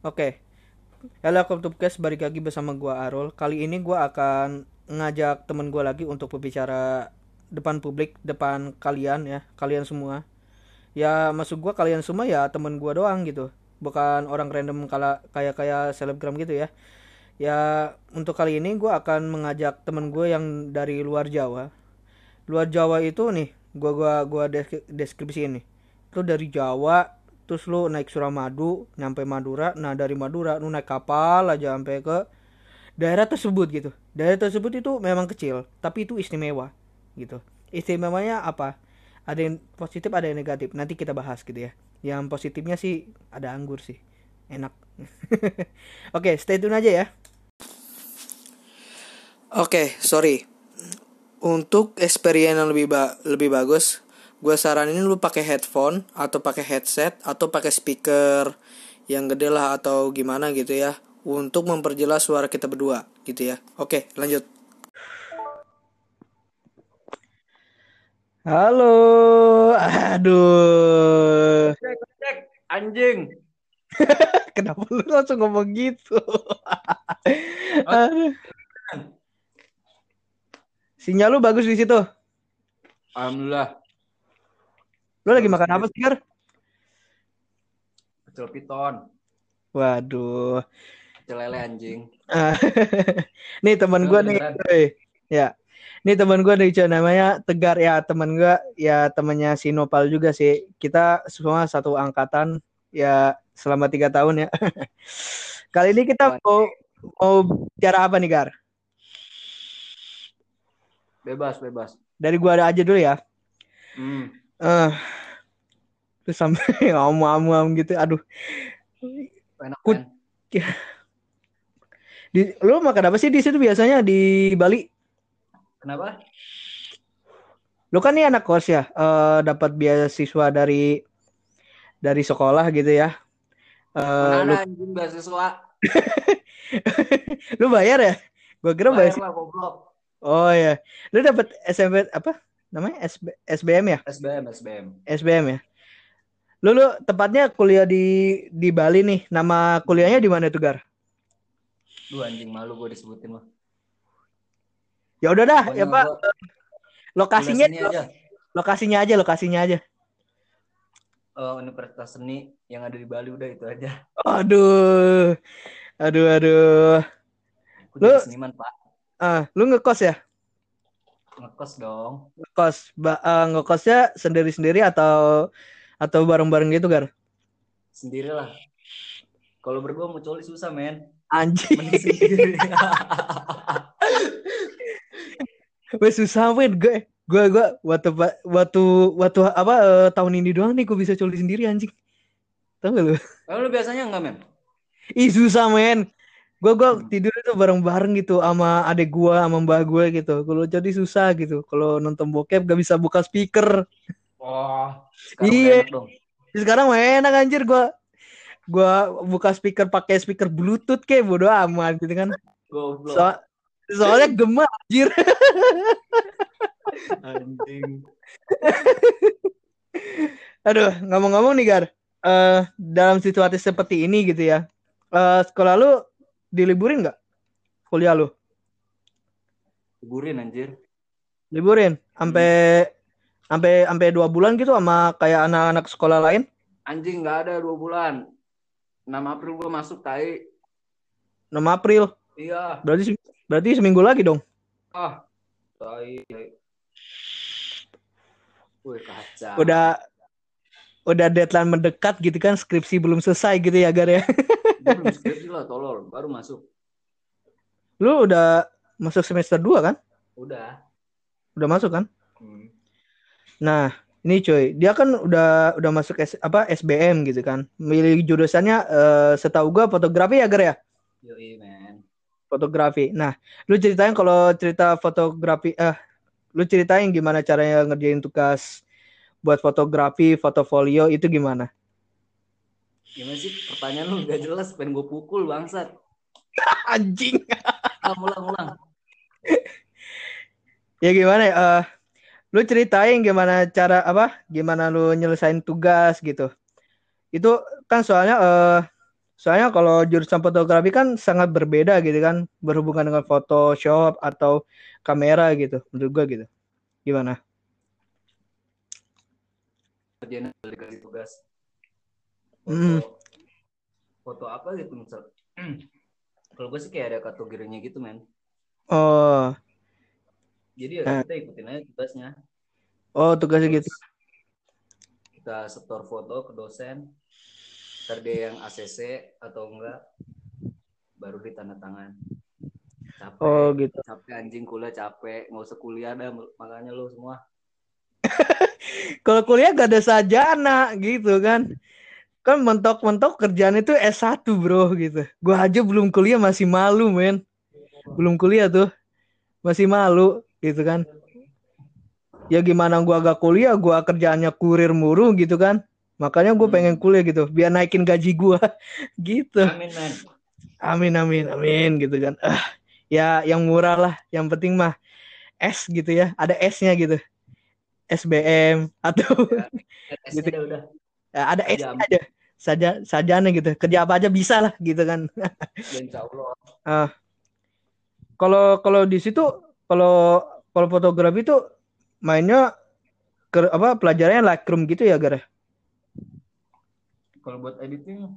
Oke. Halo Tubkes balik lagi bersama gua Arul. Kali ini gua akan ngajak temen gua lagi untuk berbicara depan publik, depan kalian ya, kalian semua. Ya masuk gua kalian semua ya temen gua doang gitu. Bukan orang random kala kayak kayak selebgram gitu ya. Ya untuk kali ini gua akan mengajak temen gue yang dari luar Jawa. Luar Jawa itu nih, gua gua gua desk- deskripsi ini. Itu dari Jawa, terus lu naik Suramadu nyampe Madura. Nah dari Madura lu naik kapal aja sampai ke daerah tersebut gitu. Daerah tersebut itu memang kecil tapi itu istimewa gitu. Istimewanya apa? Ada yang positif ada yang negatif. Nanti kita bahas gitu ya. Yang positifnya sih ada anggur sih. Enak. Oke stay tune aja ya. Oke sorry. Untuk experience yang lebih ba lebih bagus gue saranin lu pakai headphone atau pakai headset atau pakai speaker yang gede lah atau gimana gitu ya untuk memperjelas suara kita berdua gitu ya oke lanjut halo aduh Cek, cek, anjing. kenapa lu langsung ngomong gitu aduh. sinyal lu bagus di situ Alhamdulillah. Lu lagi makan apa sih Gar? Pecel piton. waduh Pecel lele anjing. Nih teman gue nih, cuy. ya. Nih teman gue nih namanya Tegar ya teman gue ya temannya si Nopal juga sih. Kita semua satu angkatan ya selama tiga tahun ya. Kali ini kita mau mau bicara apa nih Gar? Bebas, bebas. Dari gua ada aja dulu ya. Hmm. Eh, terus sampai ngomong-ngomong gitu. Aduh, Enak Kut- kan? di, lu makan apa sih di situ biasanya di Bali? Kenapa? Lu kan nih anak kos ya, eh, dapat beasiswa dari dari sekolah gitu ya. Eh, lu, Mana beasiswa? lu bayar ya? Gua kira Bayar bayar. lah goblok. Oh ya, lu dapat SMP apa? Namanya SB, SBM ya? SBM, SBM. SBM ya. Lu lu tepatnya kuliah di di Bali nih. Nama kuliahnya di mana tuh Gar? Lu anjing malu gue disebutin mah. Ya udah dah, ya Pak. gua Lokasinya seni aja. lokasinya aja, lokasinya aja. Eh, Universitas Seni yang ada di Bali udah itu aja. Aduh. Aduh, aduh. Aku Lu- seniman, Pak. Ah, lu ngekos ya? Ngekos dong. Ngekos. Ba eh, ngekosnya sendiri-sendiri atau atau bareng-bareng gitu, Gar? Sendirilah. Kalau berdua mau coli susah, men. Anjing. Sendiri. Wes susah men gue. Gue gue waktu waktu waktu apa eh, tahun ini doang nih gue bisa coli sendiri anjing. Tahu gak lu? Kalau lu biasanya enggak, men? Ih susah men. Gue gue tidur itu bareng-bareng gitu sama adek gue sama mbak gue gitu. Kalau jadi susah gitu. Kalau nonton bokep gak bisa buka speaker. Oh, Iya. Sekarang mah enak anjir gue. Gue buka speaker pakai speaker bluetooth kayak bodo amat gitu kan. Goblok. So soalnya gemar anjir. Anjing. Aduh, ngomong-ngomong nih Gar, eh dalam situasi seperti ini gitu ya, eh sekolah lu diliburin nggak? Kuliah lu? Liburin anjir. Liburin? Sampai sampai sampai dua bulan gitu sama kayak anak-anak sekolah lain? Anjing nggak ada dua bulan. 6 April gua masuk tai. 6 April. Iya. Berarti berarti seminggu lagi dong. Ah. Tai. tai. Wih kacau. Udah udah deadline mendekat gitu kan, skripsi belum selesai gitu ya Gar ya. Belum skripsi lah tolol. Baru masuk. Lu udah masuk semester 2 kan? Udah. Udah masuk kan? Hmm. Nah, ini cuy, dia kan udah udah masuk S, apa SBM gitu kan. Milih jurusannya eh, setahu gua fotografi ya, Gar ya? Yoi man. Fotografi. Nah, lu ceritain kalau cerita fotografi eh lu ceritain gimana caranya ngerjain tugas buat fotografi, fotofolio itu gimana? Gimana sih pertanyaan lu gak jelas pengen gue pukul bangsat. Anjing. Ah, ulang ulang. Ya gimana ya? eh, lu ceritain gimana cara apa? Gimana lu nyelesain tugas gitu. Itu kan soalnya eh Soalnya kalau jurusan fotografi kan sangat berbeda gitu kan, berhubungan dengan Photoshop atau kamera gitu, menurut gua gitu. Gimana? Kerjaan dikasih tugas. Foto Hmm. foto apa gitu misal. Kalau gue sih kayak ada kategorinya gitu men. Oh, jadi ya Nah. kita ikutin aja tugasnya. Oh tugasnya Terus gitu. kita setor foto ke dosen. Ntar dia yang ACC atau enggak baru ditanda tangan capek. Oh gitu. capek anjing kuliah capek. Nggak usah kuliah dah makanya lu semua Kalau kuliah gak ada sarjana gitu kan. Kan mentok-mentok kerjaan itu S1 bro gitu. Gua aja belum kuliah masih malu men. Belum kuliah tuh. Masih malu gitu kan. Ya gimana gua gak kuliah, gua kerjaannya kurir muru gitu kan. Makanya gue Hmm. pengen kuliah gitu, biar naikin gaji gua gitu. amin men Amin amin amin gitu kan. Ah, ya yang murah lah, yang penting mah S gitu ya, ada S-nya gitu. SBM atau S-nya Gitu. dah udah. Ya, ada S aja. Saja sajana gitu. Kerja apa aja bisa lah gitu kan. Ya insya Allah. Kalau kalau di situ kalau kalau fotografi itu mainnya ke apa pelajarannya Lightroom gitu ya gara kalau buat editing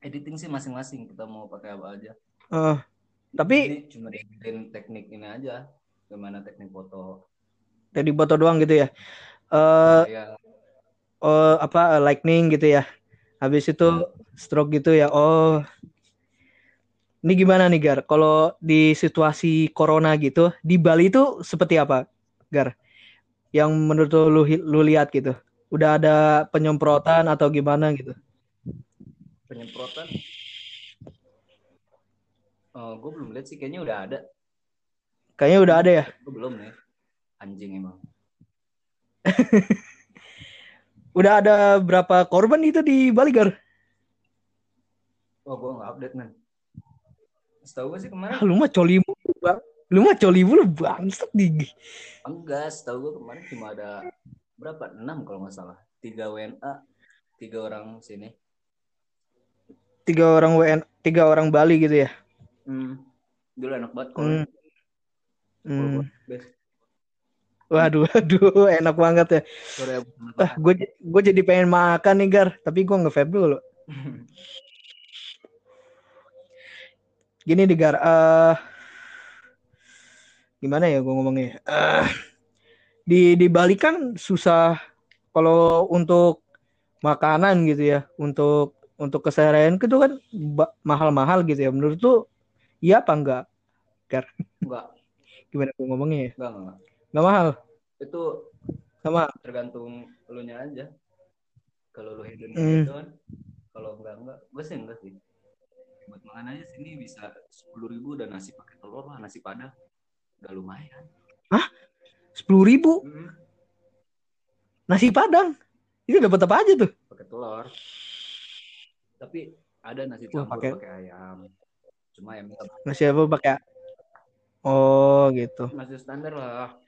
editing sih masing-masing. Kita mau pakai apa aja. Eh, tapi ini cuma diajarin teknik ini aja. Gimana teknik foto dari foto doang gitu ya. Eh ya oh, apa eh, lightning gitu ya. Habis itu stroke gitu ya. Oh. Ini gimana nih Gar? Kalau di situasi corona gitu di Bali itu seperti apa Gar? Yang menurut lu, lu lihat gitu. Udah ada penyemprotan atau gimana gitu? Penyemprotan? Oh, gue belum lihat sih. Kayaknya udah ada. Kayaknya udah ada ya? Gue belum nih anjing emang. Udah ada berapa korban itu di Bali Gar? Oh gue nggak update man setahu gue sih kemarin ah, lu mah coli mulu bang. Lu mah coli mulu bangsat di enggak setahu gue kemarin cuma ada berapa? Enam kalau nggak salah. Tiga WNA tiga orang sini. Tiga orang WN tiga orang Bali gitu ya? Hmm. dulu enak banget kalau hmm. Hmm. best Waduh, waduh, enak banget ya. Ah, gue gue jadi pengen makan nih Gar, tapi gue nge vape dulu. Gini nih Gar, eh gimana ya gue ngomongnya? Eh, di di Bali kan susah kalau untuk makanan gitu ya, untuk untuk keseharian itu kan mahal-mahal gitu ya. Menurut lu iya apa enggak? Gar, enggak gimana gue ngomongnya ya? enggak enggak Enggak mahal, itu sama. tergantung lu nya aja kalau lu hedon Hmm. hedon kalau enggak enggak gue sih enggak sih buat makan aja sini bisa sepuluh ribu dan nasi pakai telur lah nasi padang udah lumayan Sepuluh ribu Hmm, nasi padang. Itu dapat apa aja tuh? pakai telur tapi ada nasi campur pakai- pakai ayam cuma ayam Nasi apa pakai? Oh gitu. nasi standar lah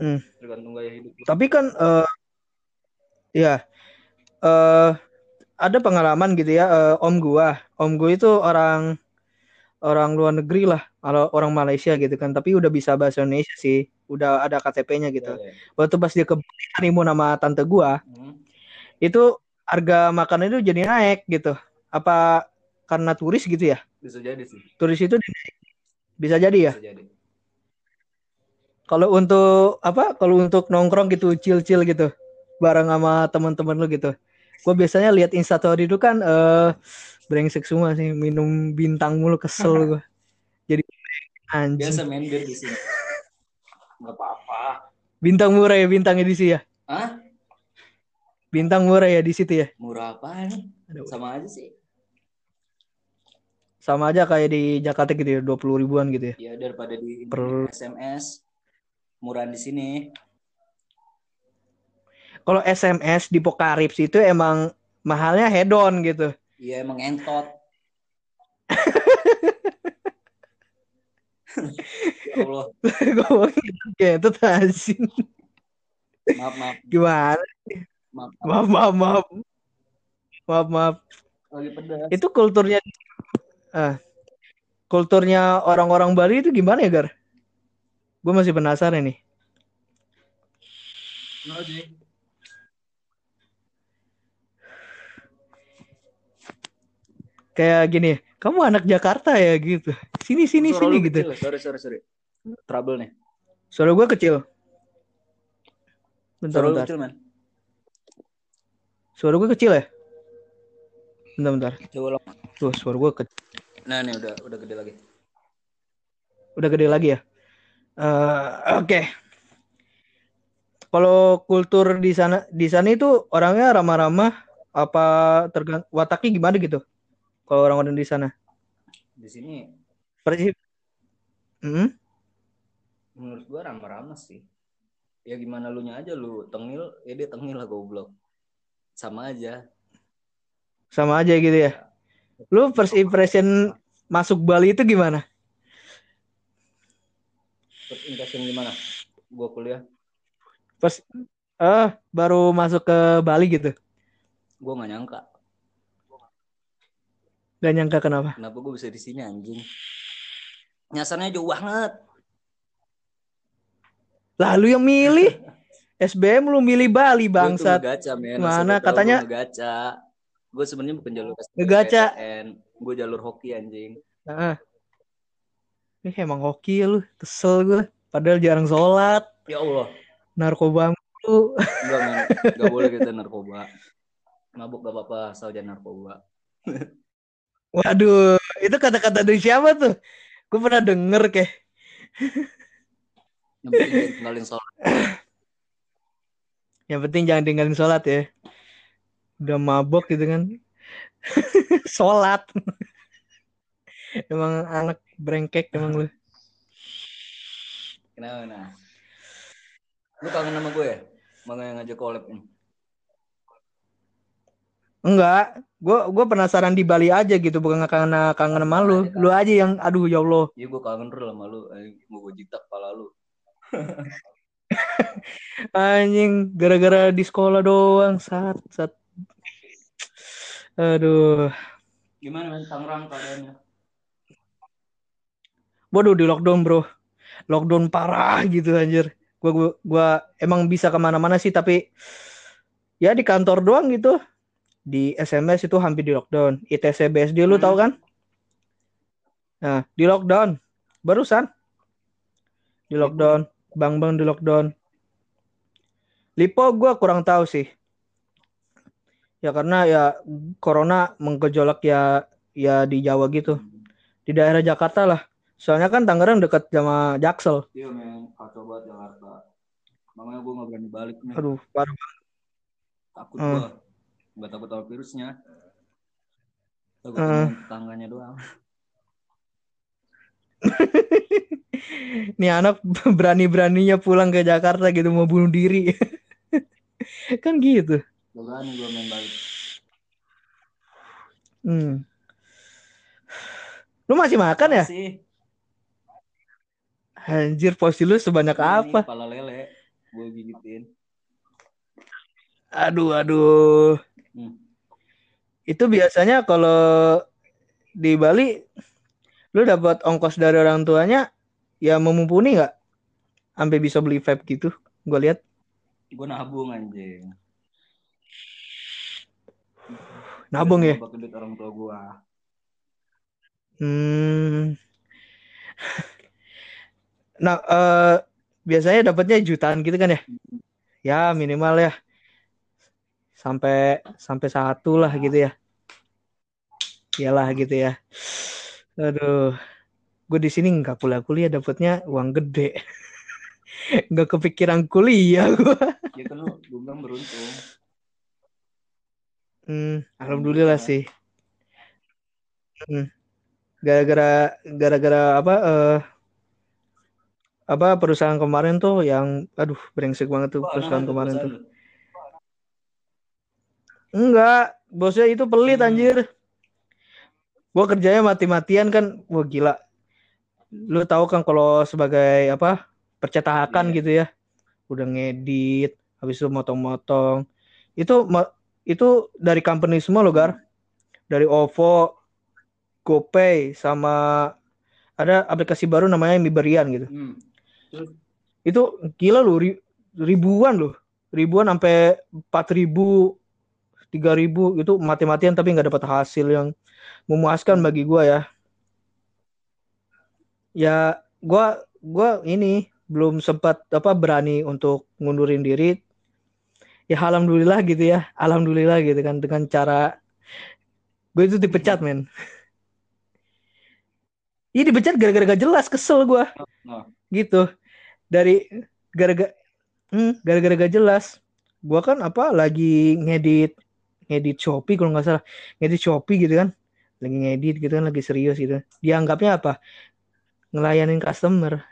Hmm. tergantung gaya hidup lu. Tapi kan eh ya eh ada pengalaman gitu ya eh, om gua. Om gua itu orang orang luar negeri lah, kalau orang Malaysia gitu kan, tapi udah bisa bahasa Indonesia sih. Udah ada KTP-nya gitu. Ya, ya. Waktu pas dia ke Bali honeymoon sama tante gua, Hmm. itu harga makanan itu jadi naik gitu. Apa karena turis gitu ya? bisa jadi sih Turis itu bisa jadi ya. bisa jadi Kalau untuk apa? Kalau untuk nongkrong gitu, chill-chill gitu, bareng sama teman-teman lu gitu. Gue biasanya lihat instastory itu kan eh brengsek semua sih, minum bintang mulu kesel gue. Jadi anjing. biasa main bir di sini nggak apa-apa Bintang murah ya bintang edisi ya. ah Bintang murah ya di situ ya. murah apaan Aduh. sama aja sih Sama aja kayak di Jakarta gitu ya, 20 ribuan gitu ya. ya daripada di Per- SMS murah di sini Kalau SMS di Pokarips itu emang mahalnya hedon gitu. iya emang entot ya Allah Gue asin. maaf maaf Gimana? maaf, maaf. Maaf, maaf, maaf. Maaf, maaf. lagi pedas Itu kulturnya ah, kulturnya orang-orang Bali itu gimana ya, Gar? Gue masih penasaran nih. Kayak gini, kamu anak Jakarta ya gitu. Sini sini Suara sini gitu. kecil. sorry sorry sorry trouble nih Suara gue kecil. Bentar suara bentar. kecil man Suara gue kecil ya? Bentar bentar. coba ulang Tuh, suara gue kecil. nah nih udah udah gede lagi Udah gede lagi ya? Eh, Oke. Kalau kultur di sana di sana itu orangnya ramah-ramah apa tergang wataknya gimana gitu? Kalau orang-orang di sana. di sini Persi Hmm? menurut gua ramah-ramah sih ya gimana lu nya aja lu tengil ya dia tengil lah goblok sama aja Sama aja gitu ya. Lu first impression masuk Bali itu gimana? Terus impression gimana gua kuliah Pas eh baru masuk ke Bali gitu. gua nggak nyangka Gak nyangka kenapa? kenapa gua bisa di sini anjing nyasarnya jauh banget Lalu yang milih SBM lu milih Bali bangsat. men Mana? Katanya- gua ngegaca gue sebenarnya bukan jalur Ngegaca. gue jalur hoki anjing Heeh. Ih emang hoki ya lu, kesel gue. Padahal jarang sholat, ya Allah narkoba mulu. enggak enggak boleh kita narkoba mabuk gak apa-apa asal jangan narkoba Waduh, itu kata-kata dari siapa tuh? Gue pernah denger kayak. yang penting jangan tinggalin sholat Yang penting jangan tinggalin sholat ya. Udah mabok gitu kan. sholat. emang anak brengkek emang lu. kenapa nah lu kangen sama gue ya makanya ngajak collab nih Enggak, gue gue penasaran di Bali aja gitu, bukan karena kangen sama lu. Lu aja yang, aduh ya Allah. iya gue kangen real sama lu anjing. mau gue jitak pala lu Anjing, gara-gara di sekolah doang, sat, sat. Aduh, gimana men Tangerang keadaannya waduh di lockdown bro, lockdown parah gitu anjir. Gua, gua, gua emang bisa ke mana-mana sih, tapi ya di kantor doang gitu. Di SMS itu hampir di lockdown. ITC BSD lu Hmm. tahu kan? Nah, di lockdown. Barusan. Di lockdown. Bang-bang di lockdown. Lipo gua kurang tahu sih. Ya karena ya corona menggejolak ya ya di Jawa gitu. Di daerah Jakarta lah. Soalnya kan Tangerang dekat sama Jaksel. iya men kacau banget Jakarta makanya gue gak berani balik nih Aduh, parah. takut Hmm. gue nggak takut sama virusnya takut Hmm. sama tetangganya doang Nih anak berani-beraninya pulang ke Jakarta gitu mau bunuh diri. kan gitu. gak berani gue main balik Hmm. Lu masih makan ya? sih Anjir, posisi lu sebanyak apa? kepala lele gue gigitin Aduh, aduh. Hmm. Itu biasanya kalau di Bali lu dapat ongkos dari orang tuanya ya memumpuni nggak? Sampai bisa beli vape gitu. Gue lihat. gue nabung anjing Nabung ya? Duit orang tua gue Hmm. Nah, eh, biasanya dapatnya jutaan gitu kan ya? Ya minimal ya sampai sampai satu lah gitu ya. Iyalah gitu ya. Aduh, gue di sini nggak kuliah kuliah dapatnya uang gede. Nggak kepikiran kuliah gue. ya kan lu gue bilang beruntung Hmm, alhamdulillah sih. Hmm. Gara-gara gara-gara apa eh apa perusahaan kemarin tuh yang aduh brengsek banget tuh Wah, perusahaan kemarin perusahaan tuh. Enggak, bosnya itu pelit Hmm. anjir. Gua kerjanya mati-matian kan. Wah gila. Lu tahu kan kalau sebagai apa? percetakan Iya. gitu ya. Udah ngedit, habis itu motong-motong. Itu itu dari company semua lo, Gar. dari OVO, GoPay sama ada aplikasi baru namanya Miberian gitu. Hmm. Itu gila loh ri- ribuan loh. Ribuan sampai 4000 3000 itu mati-matian tapi nggak dapat hasil yang memuaskan bagi gua ya. Ya gua gua ini belum sempat apa berani untuk ngundurin diri. Ya alhamdulillah gitu ya. Alhamdulillah gitu kan dengan cara gue itu dipecat men. Iya dipecat gara-gara gak jelas kesel gua oh, gitu dari gara-gara hmm, gara-gara gak jelas. Gua kan apa lagi ngedit ngedit Shopee kalau nggak salah. Ngedit Shopee gitu kan. Lagi ngedit gitu kan lagi serius gitu. Dianggapnya apa? Ngelayanin customer.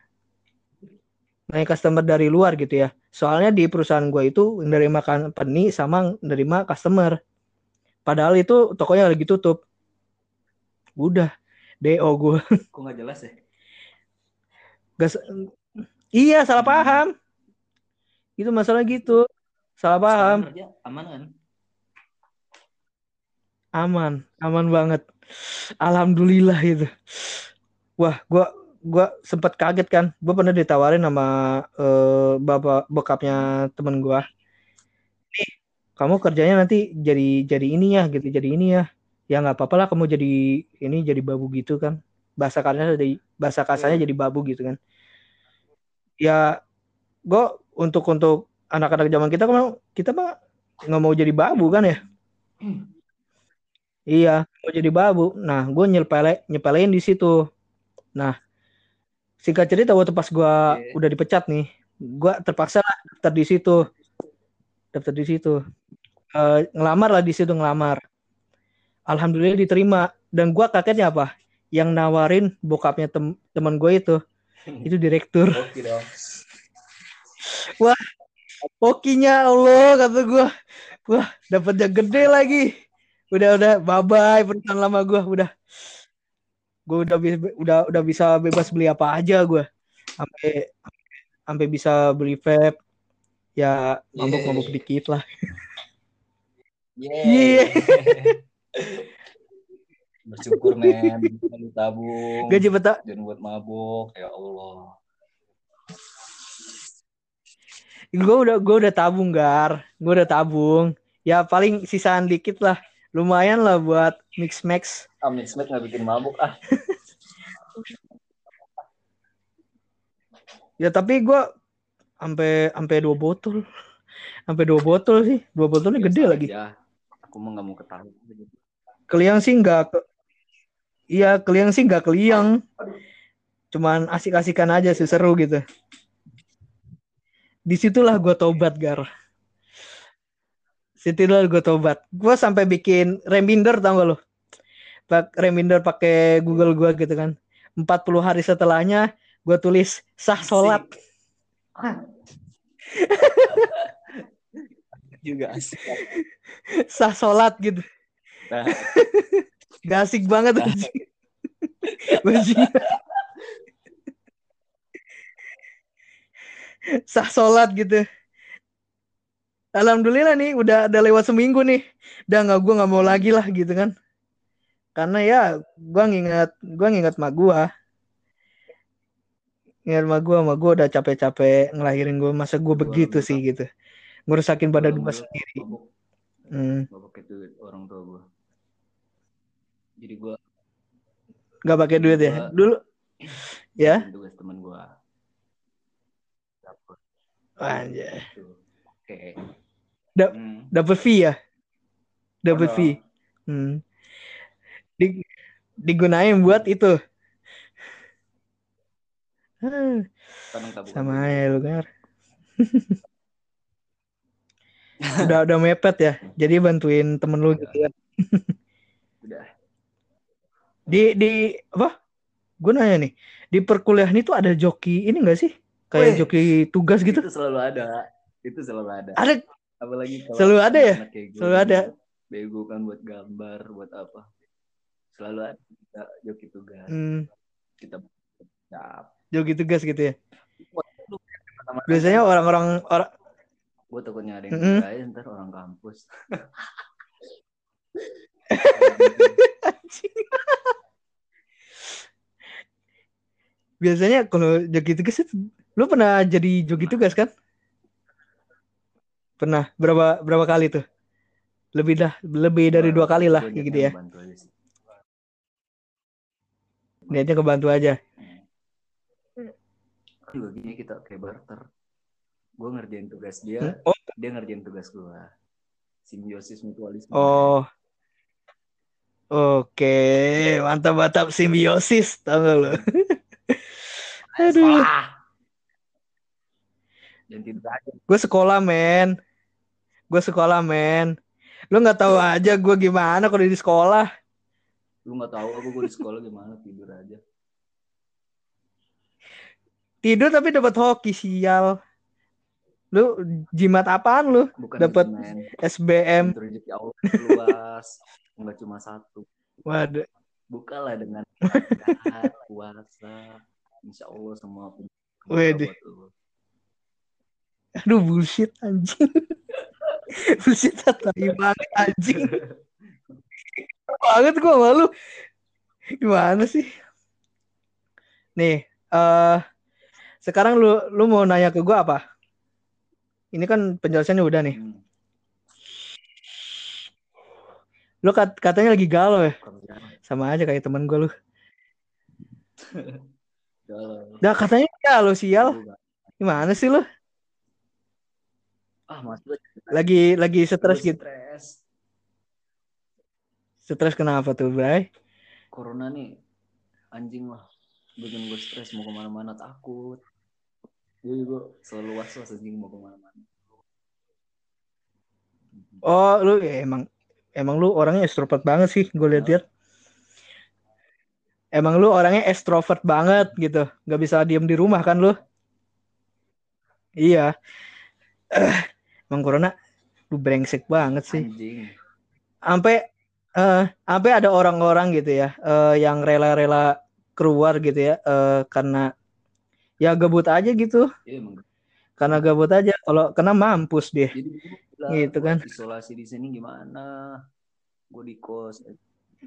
Ngelayanin customer dari luar gitu ya. Soalnya di perusahaan gua itu menerima company sama menerima customer. Padahal itu tokonya lagi tutup. Udah DO gue kok nggak jelas ya? Gak iya salah Hmm. paham. Itu masalah gitu. Salah paham. Sekarang kerja aman kan? aman aman banget. Alhamdulillah itu wah gua gua sempat kaget kan. Gua pernah ditawarin sama eh, bapak bokapnya temen gua. Nih kamu kerjanya nanti jadi jadi ini ya gitu. Jadi ini ya. Ya nggak apa-apa lah kamu jadi ini jadi babu gitu kan. Bahasa kasarnya jadi bahasa kasarnya jadi babu gitu kan ya gua untuk untuk anak-anak zaman kita kan kita mah nggak mau jadi babu kan ya Iya, mau jadi babu. Nah, gue nyepele nyepelein di situ. Nah, singkat cerita waktu pas gue Oke. udah dipecat nih, gue terpaksa lah daftar di situ, daftar di situ, Eh, ngelamar lah di situ ngelamar. Alhamdulillah diterima. Dan gue kagetnya apa? Yang nawarin bokapnya tem teman gue itu, itu direktur. Oke dong. Okinya Allah kata gue, wah dapatnya gede lagi. Udah udah bye bye perusahaan lama gue udah. Gue udah bisa udah udah bisa bebas beli apa aja gue. Sampai sampai bisa beli vape. Ya mabuk-mabuk Yeay. dikit lah. Yeay. Bersyukur men, lu tabung. Gaji Jangan buat mabuk, ya Allah. gue udah gue udah tabung gar gue udah tabung ya paling sisaan dikit lah lumayan lah buat mix max Ah, mix match nggak bikin mabuk ah. ya tapi gue sampai sampai dua botol sampai dua botol sih dua botolnya gede lagi aja. Aku mah nggak mau ketahuan. keliang sih nggak ke iya keliang sih nggak keliang. Cuman asik-asikan aja sih seru gitu. Di situlah gue tobat gar. Situlah gue tobat. Gue sampai bikin reminder tau gak lo Pak reminder pakai Google gue gitu kan. 40 hari setelahnya gue tulis sah sholat. Juga asik. sah sholat gitu. Nah, gak asik banget. Anjing. Bajingan. sah sholat gitu. Alhamdulillah nih udah ada lewat seminggu nih. Udah nggak gue nggak mau lagi lah gitu kan. Karena ya gue ngingat gue ngingat mak gue ngingat mak gue mak gue udah capek-capek ngelahirin gue masa gue begitu sih gitu. Ngerusakin badan gue sendiri. hmm. Gak pakai duit orang tua gue. Jadi gue nggak pakai duit ya dulu ya tugas teman gue. Dapet. Anjay. Oke. Da- Hmm. dapat fee ya dapat Ada. fee hmm. Di- digunain buat itu sama aja lu kan udah udah mepet ya jadi bantuin temen lu gitu kan Udah. Di di apa gue nanya nih di perkuliahan itu ada joki ini enggak sih kayak Wih. joki tugas gitu Itu selalu ada. Itu selalu ada. ada Apalagi kalau Selalu ada ya? kayak gue Selalu ada. Bego kan buat gambar, buat apa. Selalu ada kita joki tugas. hmm, Kita siap. joki tugas gitu ya pertama- biasanya orang-orang orang gue takutnya ada yang Mm-mm. kirain ntar orang kampus biasanya kalau joki tugas itu lu pernah jadi joki tugas kan? Pernah. Berapa berapa kali tuh? Lebih dah lebih dari dua kali lah kayak gitu ya. Niatnya kebantu aja. Juga gini kita kayak barter. Gue ngerjain tugas dia Hmm? oh. dia ngerjain tugas gue simbiosis mutualisme. Oh. Oke mantap mantap simbiosis tau gak lu aduh. Dan aja gue sekolah men. Gue sekolah men. Lu nggak tahu aja gue gimana kalau di sekolah. Lu nggak tahu aku gue di sekolah gimana tidur aja. Tidur tapi dapat hoki sial. Lu jimat apaan lu? Dapat SBM rezeki Allah luas nggak cuma satu. Waduh. Bukalah dengan puasa insya Allah semua Wede. aduh bullshit anjing. Bullshit tai banget anjing. Banget gue malu gimana sih? Nih eh sekarang lu lu mau nanya ke gue apa? Ini kan penjelasannya udah nih. Hmm, lu kat- katanya lagi galau ya? Sama aja kayak temen gue lu. dah katanya galau sial. Gua nggak- gimana sih lu? Ah mas lagi lagi stres gitu. Stres. Stres kenapa tuh Bray corona nih anjing lah. Bikin gue stres mau ke mana-mana takut. Jadi gue selalu was was anjing mau ke mana-mana. Oh lu ya emang emang lu orangnya extrovert banget sih gue liat-liat emang lu orangnya extrovert banget gitu. Nggak bisa diem di rumah kan lu? Iya. Eh, emang corona lu brengsek banget sih. Sampai sampai ada orang-orang gitu ya eh, yang rela-rela keluar gitu ya eh, karena ya gabut aja gitu. Iya karena gabut aja kalau kena mampus dia. Jadi Gitu kan. "Gua isolasi di sini gimana? Gue di kos.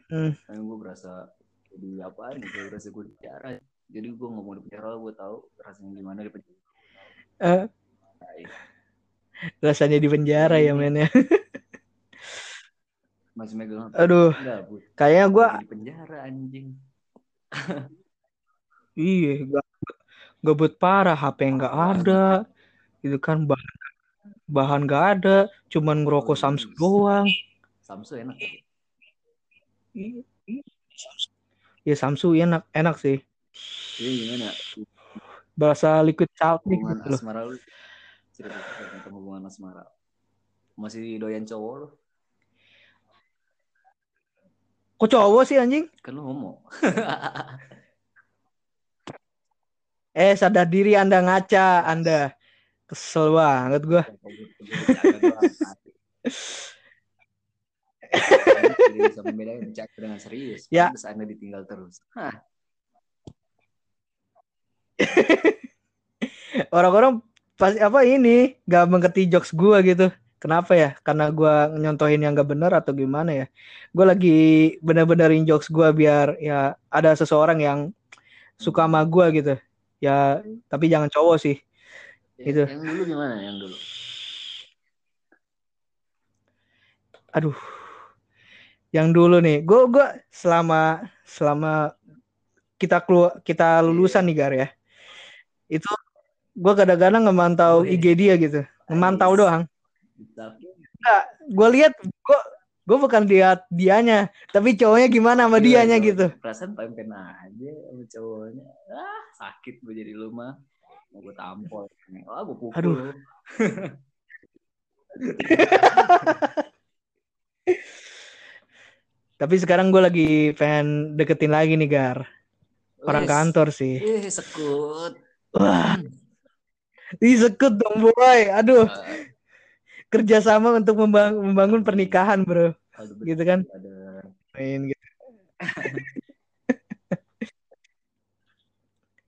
Hmm. kan gue berasa jadi apa nih gue berasa gue di penjara. Jadi gue nggak mau di penjara gue tahu rasanya gimana di penjara. Eh, rasanya di penjara ya men ya. Masih megang aduh. Gabut kayaknya gua di penjara anjing. Iya gabut gabut parah HP nggak ada. Itu kan bahan bahan nggak ada cuman ngerokok Samsung doang. Samsu enak. Tapi ya Samsung enak enak sih. Ini gimana? Berasa liquid salt nih hubungan gitu loh. asmara lu cerita tentang hubungan asmara. Masih doyan cowok lu? Kok cowok sih anjing? Kan lu homo. Eh sadar diri anda ngaca anda. Kesel banget gua Jadi bisa membedakan bercanda dengan serius. Ya. Pantes Anda ditinggal terus. Hah, orang-orang pasti apa ini nggak mengerti jokes gua gitu kenapa ya karena gua nyontohin yang gak bener atau gimana ya gue lagi bener-benerin jokes gua biar ya ada seseorang yang suka sama gua gitu ya tapi jangan cowok sih Ya, Itu. Yang dulu gimana? Yang dulu. aduh yang dulu nih gue gua selama selama kita keluar kita lulusan nih gar ya itu gue kadang-kadang ngemantau. IG dia gitu ngemantau doang Tapi gue lihat gue gue bukan lihat dianya tapi cowoknya gimana sama Gila, dianya gua gitu Perasaan paling aja sama cowoknya. Ah, sakit gue jadi lu mah. Mau gue tampol. Ah, gue pukul. Aduh. tapi sekarang gue lagi pengen deketin lagi nih gar. Orang Wes. kantor sih. Eh, sekut. wah. Ih sekut dong boy. Aduh. Eh, kerjasama untuk membang- membangun pernikahan bro. Aduh, gitu kan? Ada. Main gitu.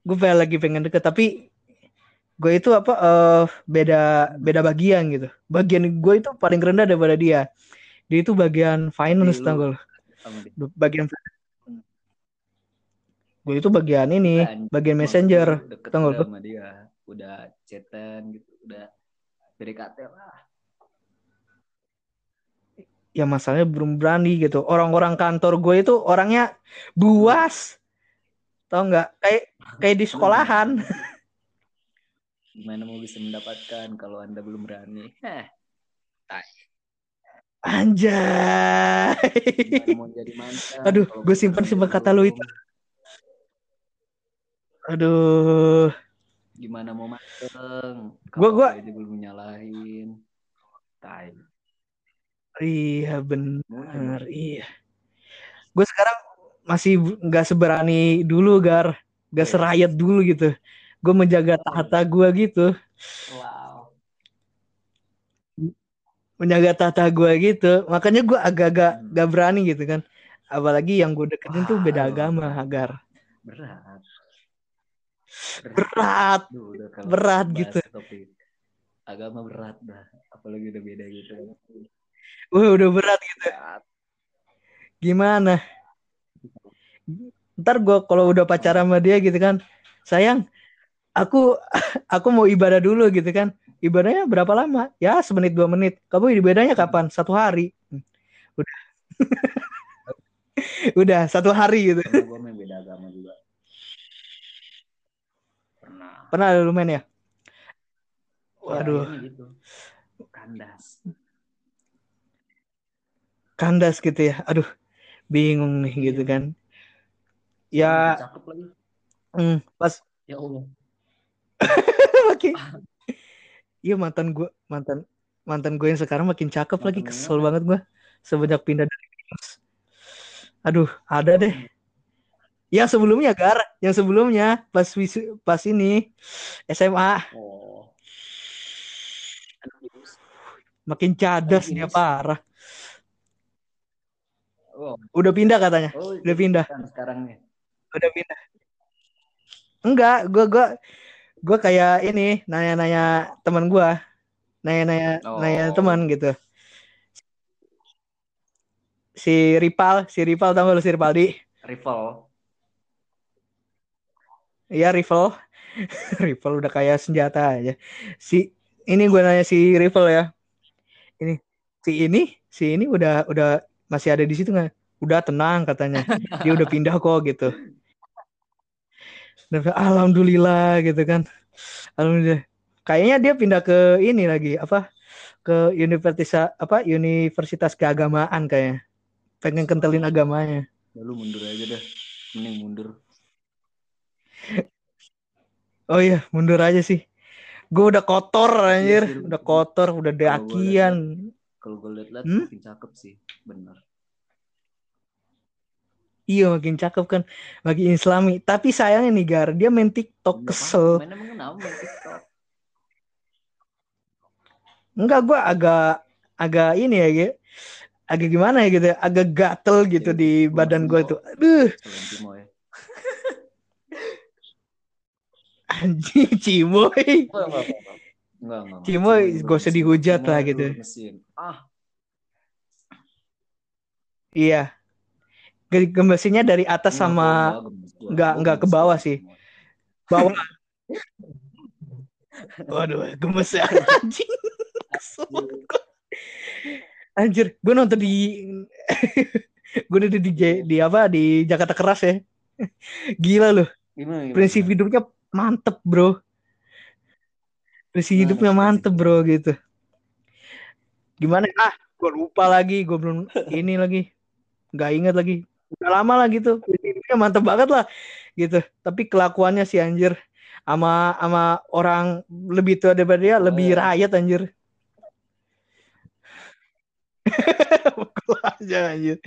Gue pengen lagi pengen deket tapi gue itu apa eh beda beda bagian gitu. Bagian gue itu paling rendah daripada dia. Dia itu bagian finance tau lu- bagian gue itu bagian ini Bukan, bagian messenger. deket sama dia. Udah chatan gitu udah PDKT lah. Ya masalahnya belum berani gitu. Orang-orang kantor gue itu orangnya buas. Tau nggak? Kayak kayak di sekolahan. Gimana mau bisa mendapatkan kalau anda belum berani? Heh, anjay. Gimana mau jadi mantan Aduh, gue bukan simpan-simpan anda kata lu itu. aduh. Gimana mau mateng? Gua- kalau gua- aja belum nyalahin? Tai. Iya Mulai, iya. Gue sekarang masih nggak seberani dulu gar. Nggak Wes. serayat dulu gitu. Gue menjaga tahta gue gitu menjaga tahta gue gitu. Makanya gue agak-agak Hmm. gak berani gitu kan. Apalagi yang gue deketin tuh beda Wow. agama agar berat. Berat. Berat bahas gitu. topik agama berat dah. Apalagi udah beda gitu. Wah udah berat gitu. Berat. gimana? Ntar gue kalau udah pacaran sama dia gitu kan sayang aku aku mau ibadah dulu gitu kan ibadahnya berapa lama? Ya semenit dua menit. Kamu ibadahnya kapan? Satu hari. Hmm. udah. Udah satu hari gitu. Karena gue main beda agama juga. Pernah. Pernah ada lu main ya? Ya, waduh akhirnya gitu. Kandas. Kandas gitu ya? Aduh bingung nih gitu Iya. kan. Ya. Cakep lagi. Hmm, pas ya Allah. Makin iya mantan gue mantan mantan gue yang sekarang makin cakep lagi Mantan kesel mana? banget gue semenjak pindah dari Binus aduh ada deh. yang sebelumnya gar. Yang sebelumnya pas wisu pas ini SMA oh. Makin cadas dia parah. Oh. Udah pindah katanya? Oh udah pindah? sekarang nih. Udah pindah? Enggak gue gue gue kayak ini nanya-nanya teman gue nanya-nanya nanya Oh. teman gitu. Si Ripal si Ripal tau gak lu si Ripaldi? Rival Iya Rifle Rifle udah kayak senjata aja. Si ini gue nanya si Rifle ya. Ini si ini si ini udah udah masih ada di situ nggak? Udah tenang katanya. Dia udah pindah kok gitu Dan, alhamdulillah gitu kan. Alhamdulillah. Kayaknya dia pindah ke ini lagi apa ke universitas apa universitas keagamaan kayaknya. Pengen kentelin agamanya. Ya lu mundur aja dah. Mending mundur. Oh iya mundur aja sih. Gue udah kotor anjir. sih, lu- udah kotor udah dakian kalau gue liat-liat Hmm? makin cakep sih bener Iya makin cakep kan Makin islami. Tapi sayangnya nih Gar Dia main TikTok Nggak kesel. Main TikTok? Enggak gue agak Agak ini ya gitu Agak gimana ya gitu Agak gatel gitu Ya, di gua badan gue tuh Aduh. Ya. Anjing Cimoy. Cimoy, gak usah dihujat lah gitu. mesin. Ah, Iya Ge- Gemesinya dari atas enggak, sama nggak- nggak ke bawah sih. Bawah. Waduh gemes ya. Anjing. Anjir Gue nonton di Gue nonton di, J- di apa Di Jakarta Keras ya. Gila loh. Gimana, gimana, prinsip hidupnya mantep bro. Prinsip Gimana hidupnya mantep bro gitu. Gimana? Ah gue lupa lagi gue belum ini lagi. Nggak ingat lagi udah lama lah gitu. Hidupnya mantep banget lah gitu. Tapi kelakuannya si anjir. Sama sama orang lebih tua daripada dia Oh, lebih ya. rakyat anjir aja anjir.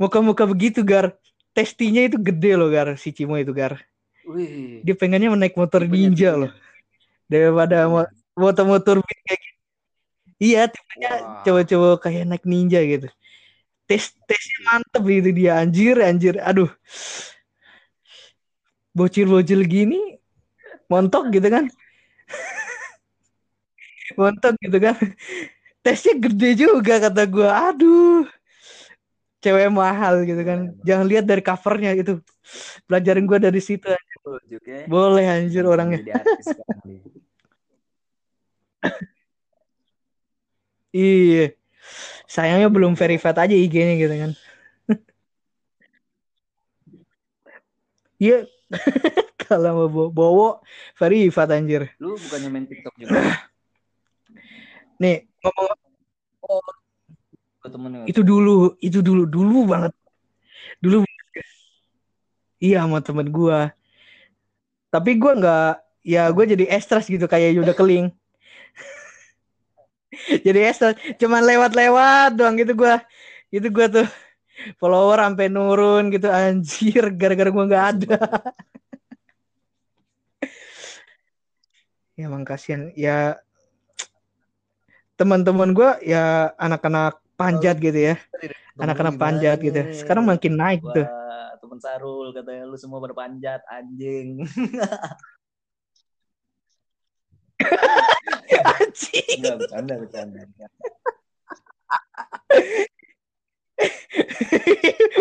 Muka-muka begitu gar. Testinya itu gede loh gar. Si Cimo itu gar. Wih. dia pengennya naik motor Tipenya, ninja tipenya. loh. Daripada motor-motor kayak gitu. iya tipenya cowok-cowok kayak naik ninja gitu tes tesnya mantep gitu dia anjir anjir. Aduh. Bocil-bocil gini montok gitu kan. Montok gitu kan. Tesnya gede juga kata gua. Aduh. Cewek mahal gitu kan. Jangan lihat dari covernya itu. Pelajarin gue dari situ. Boleh anjir orangnya. Nih. iya sayangnya belum verified aja IG-nya gitu kan. Iya. Kalau mau bawa, bawa verified anjir. Lu bukannya main TikTok juga? nih ngomong temen itu dulu itu dulu dulu banget. Dulu iya sama temen gua. Tapi gua nggak ya gue jadi estres gitu kayak udah keling jadi estres cuman lewat-lewat doang gitu gua. Itu gua tuh. Follower sampai nurun gitu anjir gara-gara gua nggak ada. Ya emang kasihan. Ya teman-teman gua ya anak-anak panjat gitu ya. Anak-anak panjat gitu. Sekarang makin naik tuh. Temen Sarul katanya lu semua pada panjat anjing. anjing Enggak bercanda bercanda.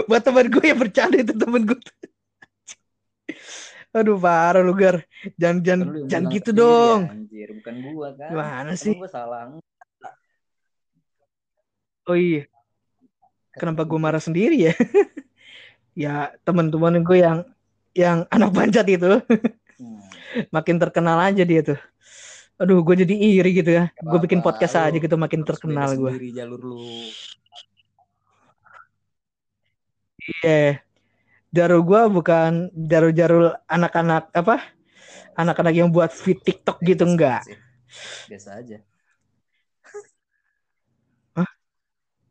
buat teman gue yang bercanda itu temen gue aduh parah lu gar jangan jangan Kan jangan gitu sendiri, dong Anjir, bukan gua kan. Gimana Emang sih? gua salah. oh iya kenapa gue marah sendiri ya ya teman-teman gue yang yang anak panjat itu Hmm. makin terkenal aja dia tuh aduh gue jadi iri gitu ya gue bikin podcast lu aja gitu makin terkenal gue Sendiri jalur lu. iya Jarul gue bukan jarul-jarul anak-anak apa anak-anak yang buat fit TikTok gitu Biasa enggak sih. Biasa aja.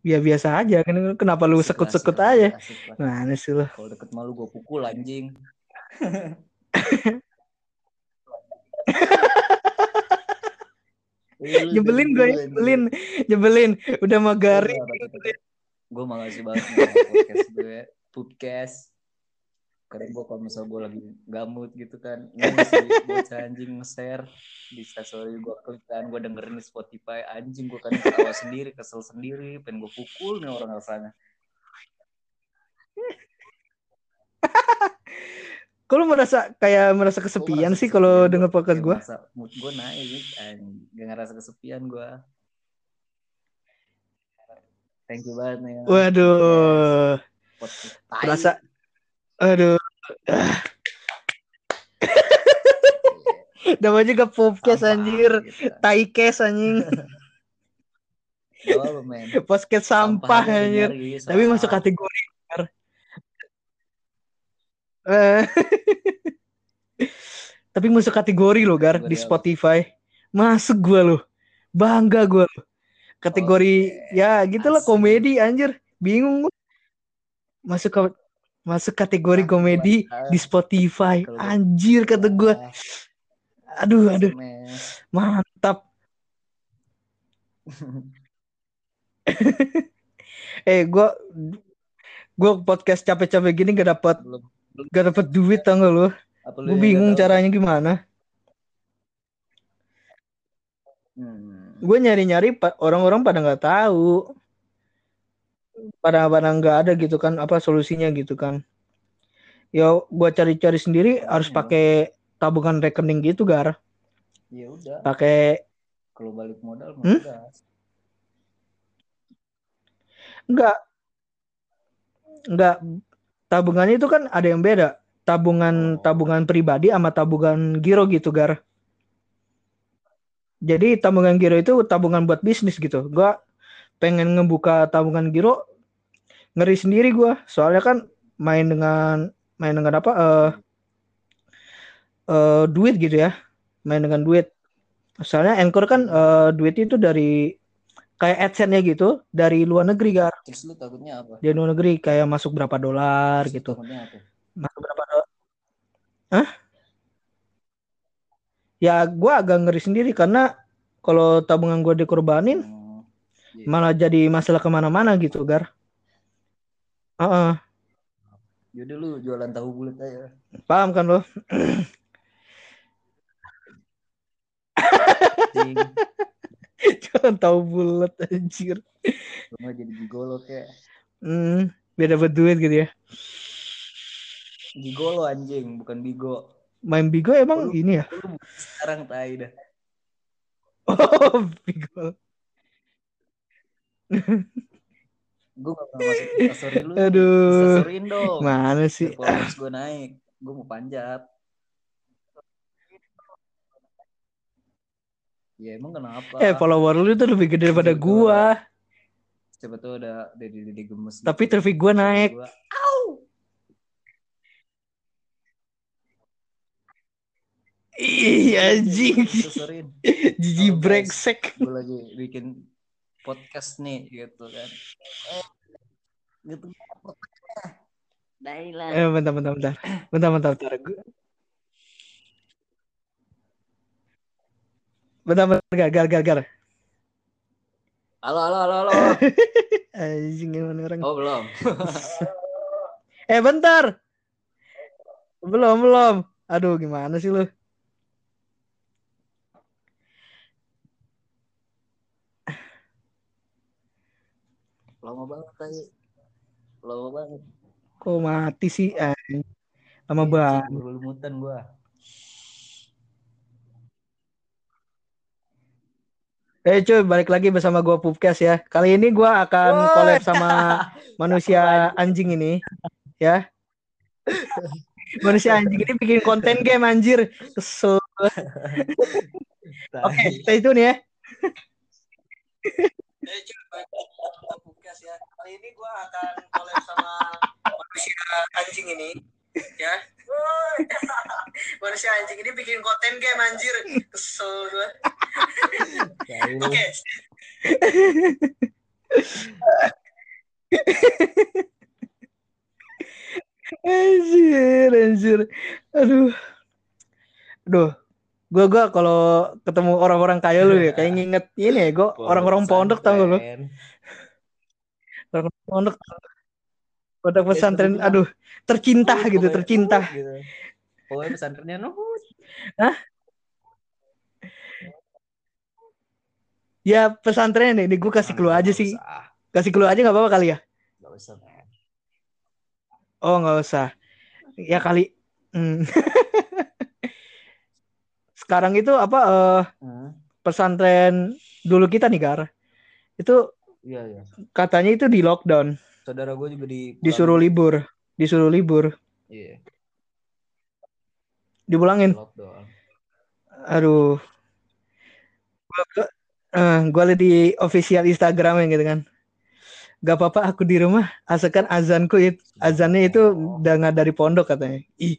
ya biasa aja kenapa lu sekut-sekut aja asik lah. mana sih lu Kalau deket malu gua pukul anjing. Iya, nyebelin gue dulu, nyebelin nyebelin udah mau garing Gue makasih banget podcast gue. Podcast. Kadang gue kalau misal gue lagi gamut gitu kan. Sih bocah anjing nge-share. Di story gue klik kan. Gue dengerin di Spotify. Anjing gue kan ketawa sendiri. Kesel sendiri. Pengen gue pukul nih orang rasanya. Kok lu merasa kayak merasa kesepian sih kalau denger podcast gue Mood gue naik. Gak ngerasa kesepian gue. Thank you banget nih. waduh Podcast. Merasa aduh namanya juga podcast Sampah, anjir gitu. tai kes anjing podcast sampah anjir nyari, tapi masuk kategori. tapi masuk kategori lo gar di apa? Spotify. Masuk gua lo. Bangga gua lo. Kategori Oke. ya gitulah komedi anjir. Bingung masuk ke masuk kategori Ah, komedi di Spotify. Anjir kata gua. Wah, aduh aduh. mantap. Eh gua gua podcast capek-capek gini gak dapat Belum. Gak dapat duit tau gak gue lu yang bingung caranya gimana. Hmm. gue nyari-nyari pa- orang-orang pada nggak tahu. Pada pada nggak ada gitu kan apa solusinya gitu kan. Ya gue cari-cari sendiri harus Makanya. pakai tabungan rekening gitu gar. Ya udah, pakai kalau balik modal Hmm? enggak enggak tabungannya itu kan ada yang beda. Tabungan Oh. tabungan pribadi sama tabungan giro gitu gar. Jadi tabungan giro itu tabungan buat bisnis gitu. Gua pengen ngebuka tabungan giro ngeri sendiri gua. Soalnya kan main dengan main dengan apa eh eh, duit gitu ya. Main dengan duit. Soalnya Anchor kan eh, duit itu dari kayak AdSense-nya gitu dari luar negeri gar Terus lu takutnya apa? dari luar negeri kayak masuk berapa dolar Terus gitu apa? masuk berapa dolar Hah? ya gua agak ngeri sendiri karena kalau tabungan gua dikorbanin Hmm, iya. malah jadi masalah ke mana-mana gitu gar Heeh, Yaudah lu jualan tahu bulat aja. paham kan lo. Jangan tahu bulat anjir. Lu mah jadi gigolo kayak. hmm. biar dapat duit gitu ya. Gigolo anjing bukan bigo. Main bigo emang Lu- ini ya? lu sekarang tai dah. Oh bigo. Gue gak pernah masuk instastory lu. Aduh. Instastoryin dong. Mana sih? Gue naik. Gue mau panjat ya emang kenapa? Eh follower lu tuh lebih gede daripada Gitu. gua. Coba tuh ada dede dede gemes tapi gitu. traffic gua naik. Gua, ih anjing. Guys. brengsek. gue lagi bikin podcast nih gitu kan. Eh, gitu. Eh bentar bentar bentar. Bentar bentar bentar. Gua- gar gar gar halo halo halo halo. Anjing orang. Oh belum. Eh bentar. Belum belum. Aduh gimana sih lu? Lama banget tadi lama banget. Kok mati sih anjing? Lama banget. berlumutan gua Eh cuy, balik lagi bersama gua Pupkes ya. Kali ini gua akan collab sama manusia anjing ini, ya. Manusia anjing ini bikin konten game anjir. Kesel. Oke, stay tune ya. Eh cuy, balik lagi bersama Pupkes ya. Kali ini gua akan collab sama manusia anjing ini, ya. Manusia anjing ini bikin konten game anjir. Kesel gua. Oke. anjir, anjir. Aduh. Aduh. Gua gua kalau ketemu orang-orang kaya lu ya kayak nginget ini ya, gua orang-orang pondok tau gak lu? Orang pondok. Pondok pesantren, bilang, aduh, tercinta Nuhut, gitu, tercinta. Nuhut gitu. Pokoknya pesantrennya Nuhut. Ya pesantren nih, gue kasih clue aja sih. Kasih clue aja nggak apa-apa kali ya? Gak usah, men. Oh nggak usah. Ya kali. Hmm. Sekarang itu apa eh, Hmm, pesantren dulu kita nih Gar. Itu Iya, iya. katanya itu di lockdown, Saudara gue juga di disuruh libur, disuruh libur, Iya, dipulangin. lockdown. Aduh. Gua, gua, eh, gua liat di official Instagram gitu kan. Gak apa-apa aku di rumah, asalkan azanku itu azannya itu udah nggak dari pondok katanya. Ih.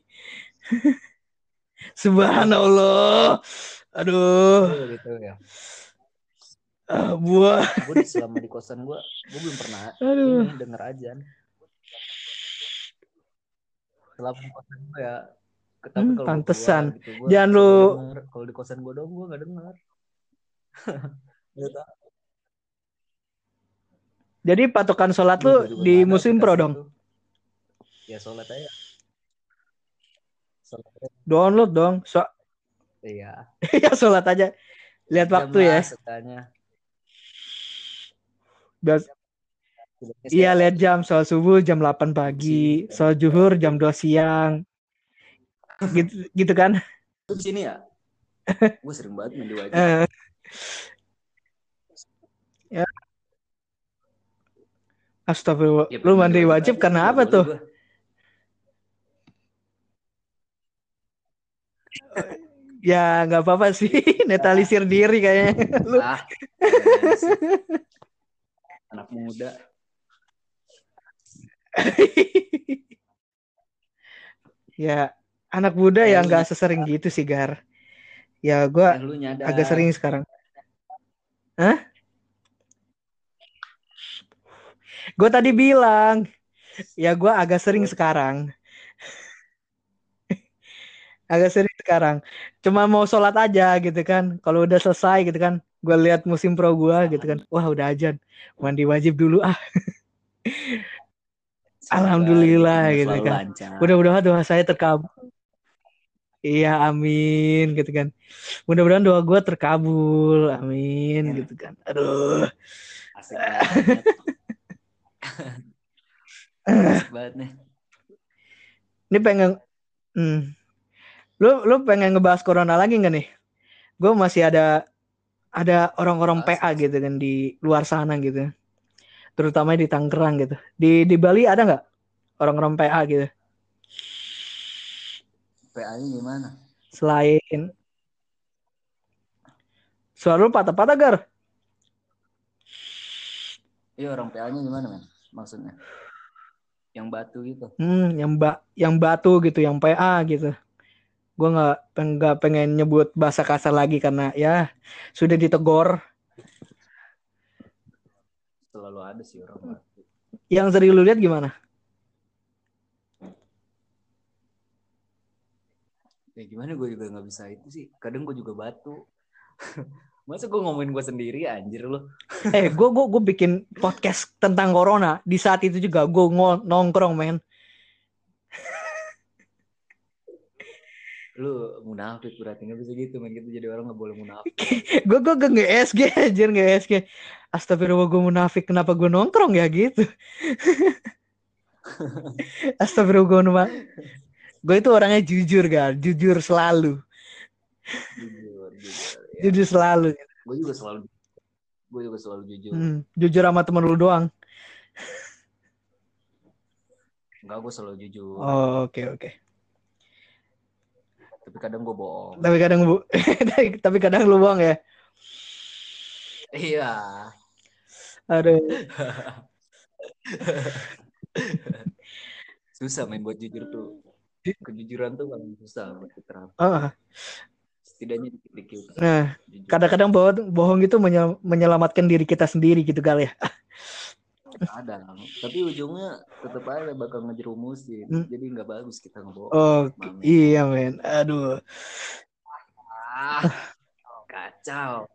Subhanallah. Aduh, gitu ya. Buah. Gue selama di kosan gue, gue belum pernah Aduh. ini denger ajan. Selama di kosan gue ya. Tapi Hmm, kalau gua pantesan. keluar gitu, gua Jangan lu-. Kalau di kosan gue dong, gue gak denger. Tahu. Jadi patokan sholat Gua lu di musim pro dong. itu. Ya sholat aja. Sholat aja. Download dong. So Iya. ya sholat aja. Lihat waktu ya. Tidaknya Iya lihat jam soal subuh jam 8 pagi, soal zuhur jam 2 siang. Gitu gitu kan? Lu di sini ya? gue sering banget mandi wajib. Eh, ya. Astagfirullah. Ya, Lu mandi wajib karena apa tuh? gua. Ya nggak apa-apa sih, netralisir diri kayaknya. Lu Ah, gimana sih? anak muda. ya anak muda yang lu nggak sesering gitu sih Gar. Ya nyadar. agak sering sekarang. Hah? Gue tadi bilang, ya gue agak sering sekarang. agak sering sekarang. Cuma mau sholat aja gitu kan. Kalau udah selesai gitu kan, gue lihat musim pro gue gitu kan. Wah udah ajan, mandi wajib dulu ah. Alhamdulillah gitu kan. Mudah-mudahan doa saya terkabul. Iya amin gitu kan. Mudah-mudahan doa gue terkabul. Amin Ya. gitu kan. Aduh. Asik banget. Asik banget nih. Ini pengen hmm. Lu lu pengen ngebahas corona lagi nggak nih? Gue masih ada ada orang-orang PA gitu kan di luar sana gitu. Terutama di Tangerang gitu. Di di Bali ada nggak orang-orang PA gitu? PA-nya gimana? Selain Suara lu patah-patah gar. Iya orang PA-nya gimana men? Maksudnya? Yang batu gitu. Hmm, yang mbak yang batu gitu, yang PA gitu. Gue nggak nggak pengen nyebut bahasa kasar lagi karena ya sudah ditegor. Selalu ada sih orang. Yang sering lu lihat gimana? Ya gimana gue juga nggak bisa itu sih. Kadang gue juga batu. Masa gue ngomongin gue sendiri anjir lu. eh, gue gue gue bikin podcast tentang corona di saat itu juga gue nongkrong men. Lu munafik berarti nggak bisa gitu men. Kita jadi orang nggak boleh munafik. gue gue gak nge SG anjir nge SG. Astagfirullah gue munafik kenapa gue nongkrong ya gitu. Astagfirullah gue. Gue itu orangnya jujur kan, jujur selalu, Jujur, jujur. Ya. jujur selalu. Gue juga selalu gue juga selalu jujur. Hmm, jujur sama temen lu doang. Enggak gue selalu jujur. Oh, oke oke. Tapi kadang gue bohong. Tapi kadang bu, tapi kadang lu bohong ya. Iya. Aduh. Susah main buat jujur tuh. Kejujuran tuh paling susah buat diterapkan. Ah, Setidaknya dikit-dikit. nah, kadang-kadang bohong, bohong itu menye- menyelamatkan diri kita sendiri gitu kali ya. Kadang. Tapi ujungnya tetap aja bakal ngejerumusin. Hmm. Jadi nggak bagus kita ngebohong. Oh, Mami. iya men. Aduh. Ah, kacau.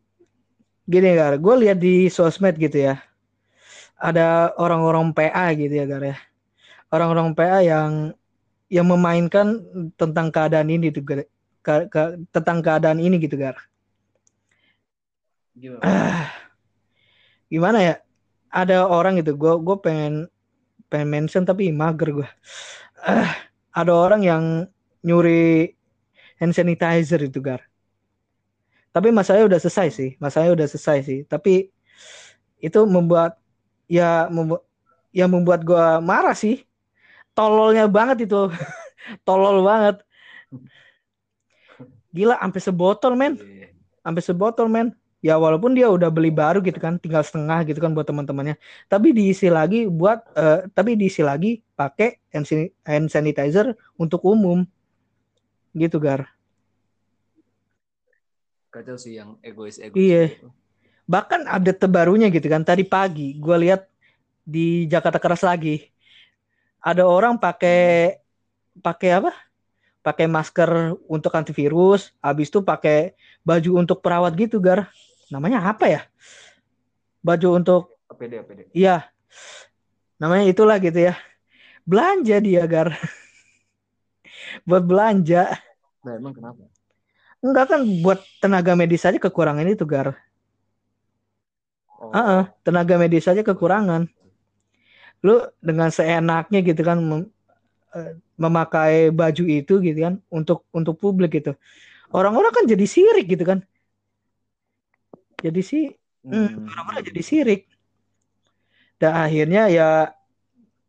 Gini Gar, gue lihat di sosmed gitu ya. Ada orang-orang PA gitu ya Gar ya. Orang-orang PA yang yang memainkan tentang keadaan ini tuh Gar. Ke- ke- tentang keadaan ini gitu Gar. Gimana? Ah, gimana ya? Ada orang gitu, gue gue pengen pengen mention tapi mager gue. Ah, ada orang yang nyuri hand sanitizer itu Gar. Tapi masalahnya udah selesai sih, masalahnya udah selesai sih. Tapi itu membuat ya membuat ya membuat gue marah sih. Tololnya banget itu, tolol banget. Gila, sampai sebotol men Iya. sampai sebotol men ya walaupun dia udah beli baru gitu kan tinggal setengah gitu kan buat teman-temannya. Tapi diisi lagi buat eh, tapi diisi lagi pakai hand sani- hand sanitizer untuk umum. Gitu gar. Kacau sih yang egois-egois Iya. gitu. bahkan update terbarunya gitu kan. Tadi pagi gue lihat di Jakarta Keras lagi ada orang pakai pakai apa? Pakai masker untuk antivirus habis itu pakai baju untuk perawat gitu gar namanya apa ya baju untuk APD, APD. Iya. Namanya itulah gitu ya. Belanja dia, Gar. buat belanja. Nah emang kenapa? Enggak kan buat tenaga medis aja kekurangan itu, Gar. Oh, Heeh, tenaga medis aja kekurangan. Lu dengan seenaknya gitu kan mem- eh, memakai baju itu gitu kan untuk untuk publik gitu. Orang-orang kan jadi sirik gitu kan. Jadi sih Hmm, orang-orang jadi sirik. Dan akhirnya ya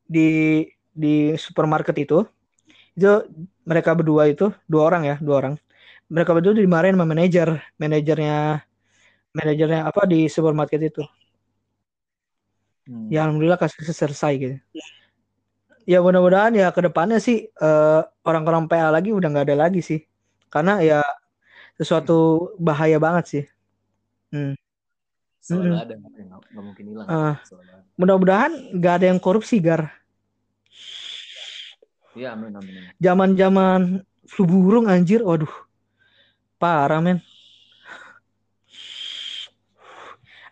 di di supermarket itu itu mereka berdua itu dua orang ya dua orang. Mereka berdua dimarahin sama manajer manajernya manajernya apa di supermarket itu. Hmm. ya alhamdulillah kasusnya selesai gitu. Ya mudah-mudahan ya ke depannya sih eh, orang-orang PA lagi udah nggak ada lagi sih. Karena ya sesuatu bahaya banget sih hmm. Selalu Mm-mm. ada, nggak mungkin hilang. Ada. mudah-mudahan nggak ada yang korupsi gar Iya, amin, amin, amin. zaman-zaman flu burung anjir waduh parah men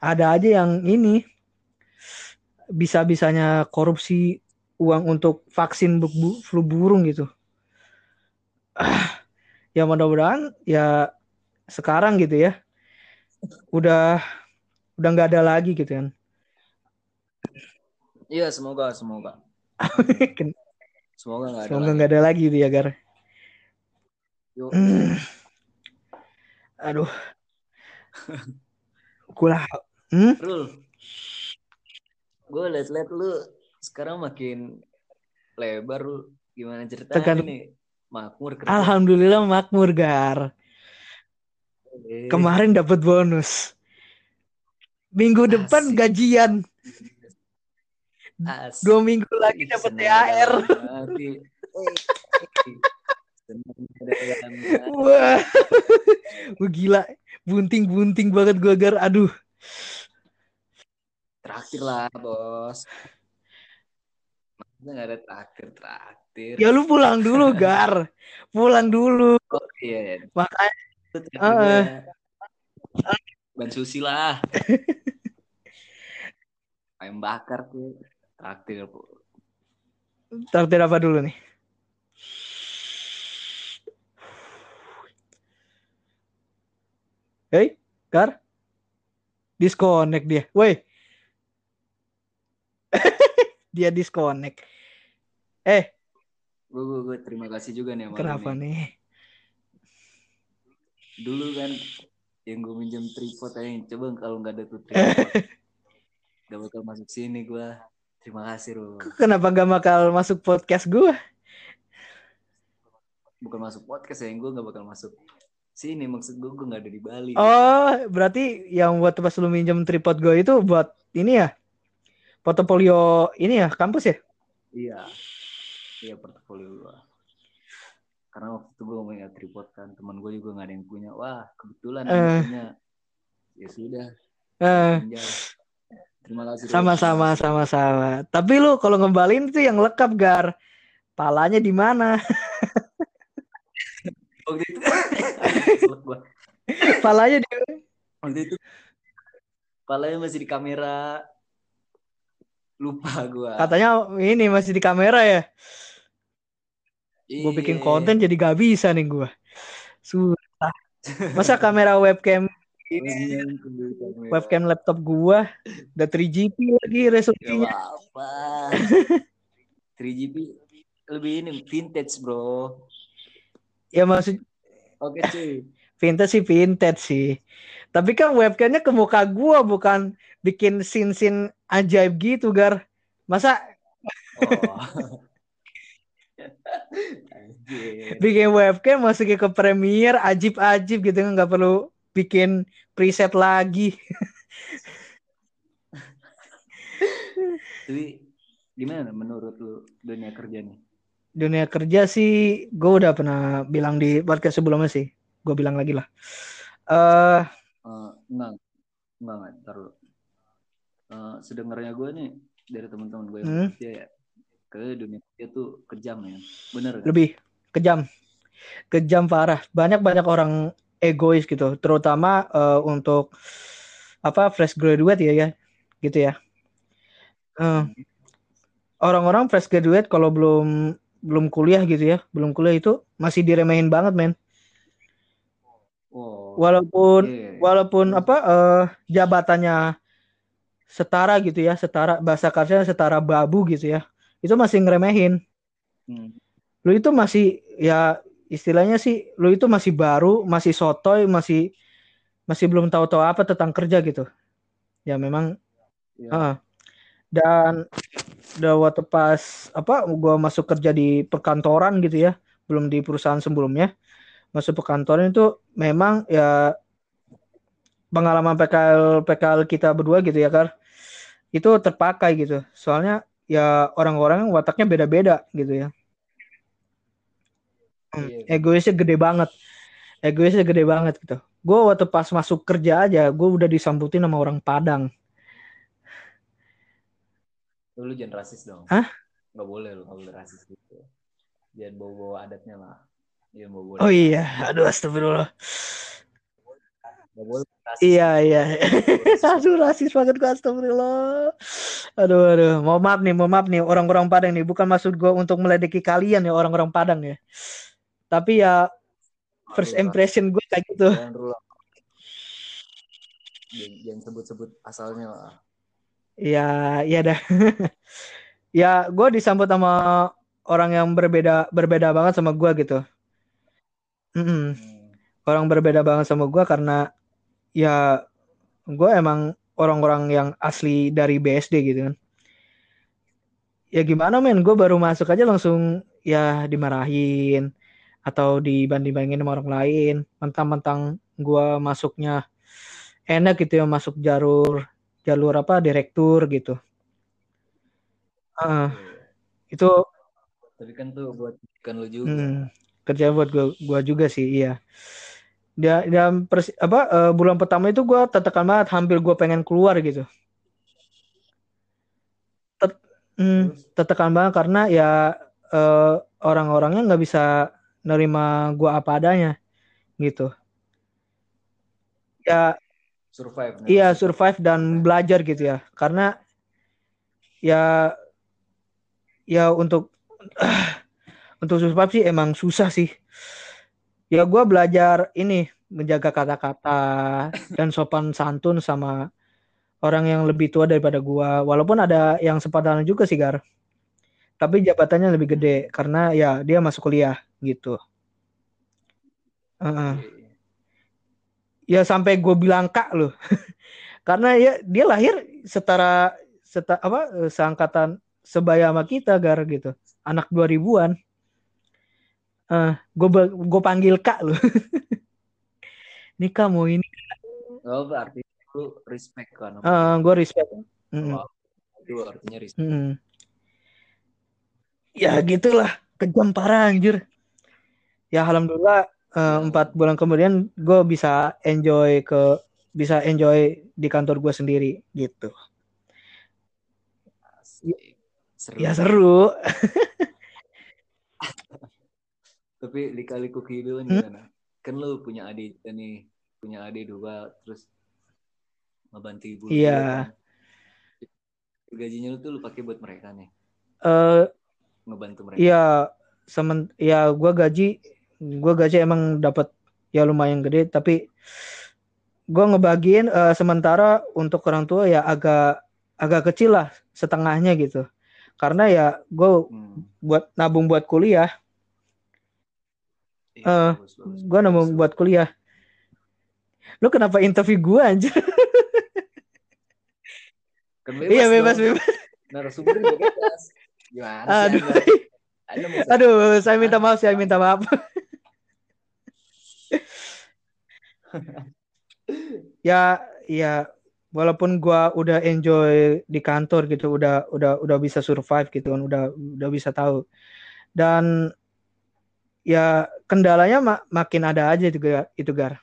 ada aja yang ini bisa-bisanya korupsi uang untuk vaksin bu- bu- flu burung gitu Ah, ya mudah-mudahan ya sekarang gitu ya udah udah nggak ada lagi gitu kan Iya, semoga, semoga. Semoga nggak ada Semoga nggak ada lagi dia Gar. Yuk. Aduh. Kulah. Hmm? Rul. Gue liat-liat lu sekarang makin lebar lu. Gimana ceritanya Tergantung- nih? Makmur kerja. Alhamdulillah makmur Gar. Kemarin dapat bonus. Minggu depan Asik. gajian. asik. Dua minggu lagi dapat THR. hati. Wah. Wah, gila. Bunting-bunting banget gua Gar. Aduh. Traktir lah, bos. Masa nggak ada traktir, traktir. Ya lu pulang dulu Gar. Pulang dulu. Oh iya, Makanya Ban susi lah. Ayam bakar tuh. Traktir. Traktir apa dulu nih? Hei, Gar. Disconnect dia. Woi. dia disconnect. Eh, Gue, gue, gue terima kasih juga nih kenapa nih. nih? Dulu kan yang gue minjem tripod aja. Coba kalau nggak ada tuh tripod. gak bakal masuk sini gue. Terima kasih, Ru. Kenapa gak bakal masuk podcast gua? Bukan masuk podcast ya, yang gue gak bakal masuk sini. Maksud gue, gue gak ada di Bali. Oh, berarti yang buat pas lu minjem tripod gue itu buat ini ya? Portofolio ini ya, kampus ya? Iya. Iya, portofolio gue. Karena waktu itu gue punya tripod kan. Teman gue juga gak ada yang punya. Wah, kebetulan yang Eh. punya. Ya sudah. Pinjam. Terima kasih. Sama-sama, sama-sama. Tapi lu kalau ngembalin itu yang lengkap, Gar. Palanya di mana? Waktu itu. Palanya di Waktu itu. Palanya masih di kamera. Lupa gue. katanya ini masih di kamera ya. Gue Iya. bikin konten jadi gak bisa nih gue. Susah. Masa kamera webcam ini webcam laptop gua udah 3GP lagi resolusinya. apa 3GP lebih ini vintage bro. Ya maksud Oke cuy. vintage sih vintage sih. Tapi kan webcamnya ke muka gua bukan bikin scene-scene ajaib gitu, Gar. Masa Oh. Bikin webcam masukin ke Premiere ajib-ajib gitu nggak perlu bikin preset lagi. Tapi gimana menurut lu dunia kerja nih? Dunia kerja sih gue udah pernah bilang di podcast sebelumnya sih. Gue bilang lagi lah. Eh Eh, enggak, enggak, enggak, lu. Eh, sedengarnya gue nih dari teman-teman gue yang Hmm. kerja ya ke dunia kerja tuh kejam ya, bener kan? lebih kejam. Kejam parah. Banyak-banyak orang egois gitu, terutama eh, untuk apa fresh graduate ya ya. Gitu ya. Eh, orang-orang fresh graduate kalau belum belum kuliah gitu ya, belum kuliah itu masih diremehin banget, men. Oh, Walaupun iya. walaupun apa eh, jabatannya setara gitu ya, setara bahasa kasarnya setara babu gitu ya. Itu masih ngeremehin. Hmm. Lu itu masih ya istilahnya sih lu itu masih baru, masih sotoy, masih masih belum tahu-tahu apa tentang kerja gitu. Ya memang Iya. Heeh. dan udah waktu pas apa gua masuk kerja di perkantoran gitu ya, belum di perusahaan sebelumnya. Masuk perkantoran itu memang ya pengalaman PKL PKL kita berdua gitu ya, Kar. Itu terpakai gitu. Soalnya ya orang-orang wataknya beda-beda gitu ya. Hmm, Iya. Egoisnya gede banget. Egoisnya gede banget gitu. Gue waktu pas masuk kerja aja, gue udah disambutin sama orang Padang. Lu, lu jangan rasis dong. Hah? Gak boleh lu, boleh rasis gitu. Jangan bawa-bawa adatnya lah. Jangan bawa-bawa. Oh iya, aduh astagfirullah. Gak boleh rasis. Iya iya. aduh rasis banget gue astagfirullah. Aduh aduh, mau maaf nih, mau maaf nih orang-orang Padang nih. Bukan maksud gue untuk meledeki kalian ya orang-orang Padang ya. Tapi ya first Aduh, impression gue kayak gitu. Jangan sebut-sebut asalnya lah. Ya, iya dah. ya gue disambut sama orang yang berbeda berbeda banget sama gue gitu Mm-mm. Hmm. orang berbeda banget sama gue karena ya gue emang orang-orang yang asli dari BSD gitu kan. Ya gimana men? Gue baru masuk aja langsung ya dimarahin atau dibanding-bandingin sama orang lain. Mentang-mentang gue masuknya enak gitu ya masuk jalur jalur apa direktur gitu. Ah, itu Tapi kan tuh buat kan lu juga. hmm, kerjaan buat gua, gua juga sih iya dia dalam pers- apa eh, bulan pertama itu gua tertekan banget hampir gua pengen keluar gitu. Hmm, Terus? tertekan banget karena ya eh, orang-orangnya nggak bisa nerima gua apa adanya gitu. Ya survive. iya survive dan belajar gitu ya. Karena ya ya untuk untuk survive sih emang susah sih ya gua belajar ini menjaga kata-kata dan sopan santun sama orang yang lebih tua daripada gua. Walaupun ada yang sepadan juga sih Gar. Tapi jabatannya lebih gede karena ya dia masuk kuliah gitu. Heeh. Oke. ya sampai gue bilang kak loh. Karena ya dia lahir setara seta, apa eh, seangkatan sebaya sama kita gar gitu. Anak 2000-an eh gue gue panggil kak loh ini kamu ini Oh, berarti lu respect kan. eh gue respect Mm. Itu artinya respect. mm. ya gitulah kejam parah anjir ya alhamdulillah eh, empat bulan kemudian gue bisa enjoy ke bisa enjoy di kantor gue sendiri gitu Asik. Seru. ya seru Tapi lika-liku kehidupan Hmm? gimana? Kan lu punya adik nih, punya adik dua, terus ngebantu ibu Iya. juga kan. Gajinya lu tuh lu pakai buat mereka nih, eh ngebantu mereka. Iya, semen ya gua gaji gua gaji emang dapat ya lumayan gede tapi gua ngebagiin eh, sementara untuk orang tua ya agak agak kecil lah setengahnya gitu. Karena ya gue Hmm. buat nabung buat kuliah, Iya, Eh, gua bagus. nabung buat kuliah. Lu kenapa interview gua anjir? Kan Iya bebas dong. bebas. Narasumber bebas. Gimana sih Aduh. Anda? Anda Aduh, saya minta maaf, saya minta maaf. ya, ya walaupun gua udah enjoy di kantor gitu, udah udah udah bisa survive gitu kan, udah udah bisa tahu. Dan ya kendalanya ma- makin ada aja itu Gar, itu Gar.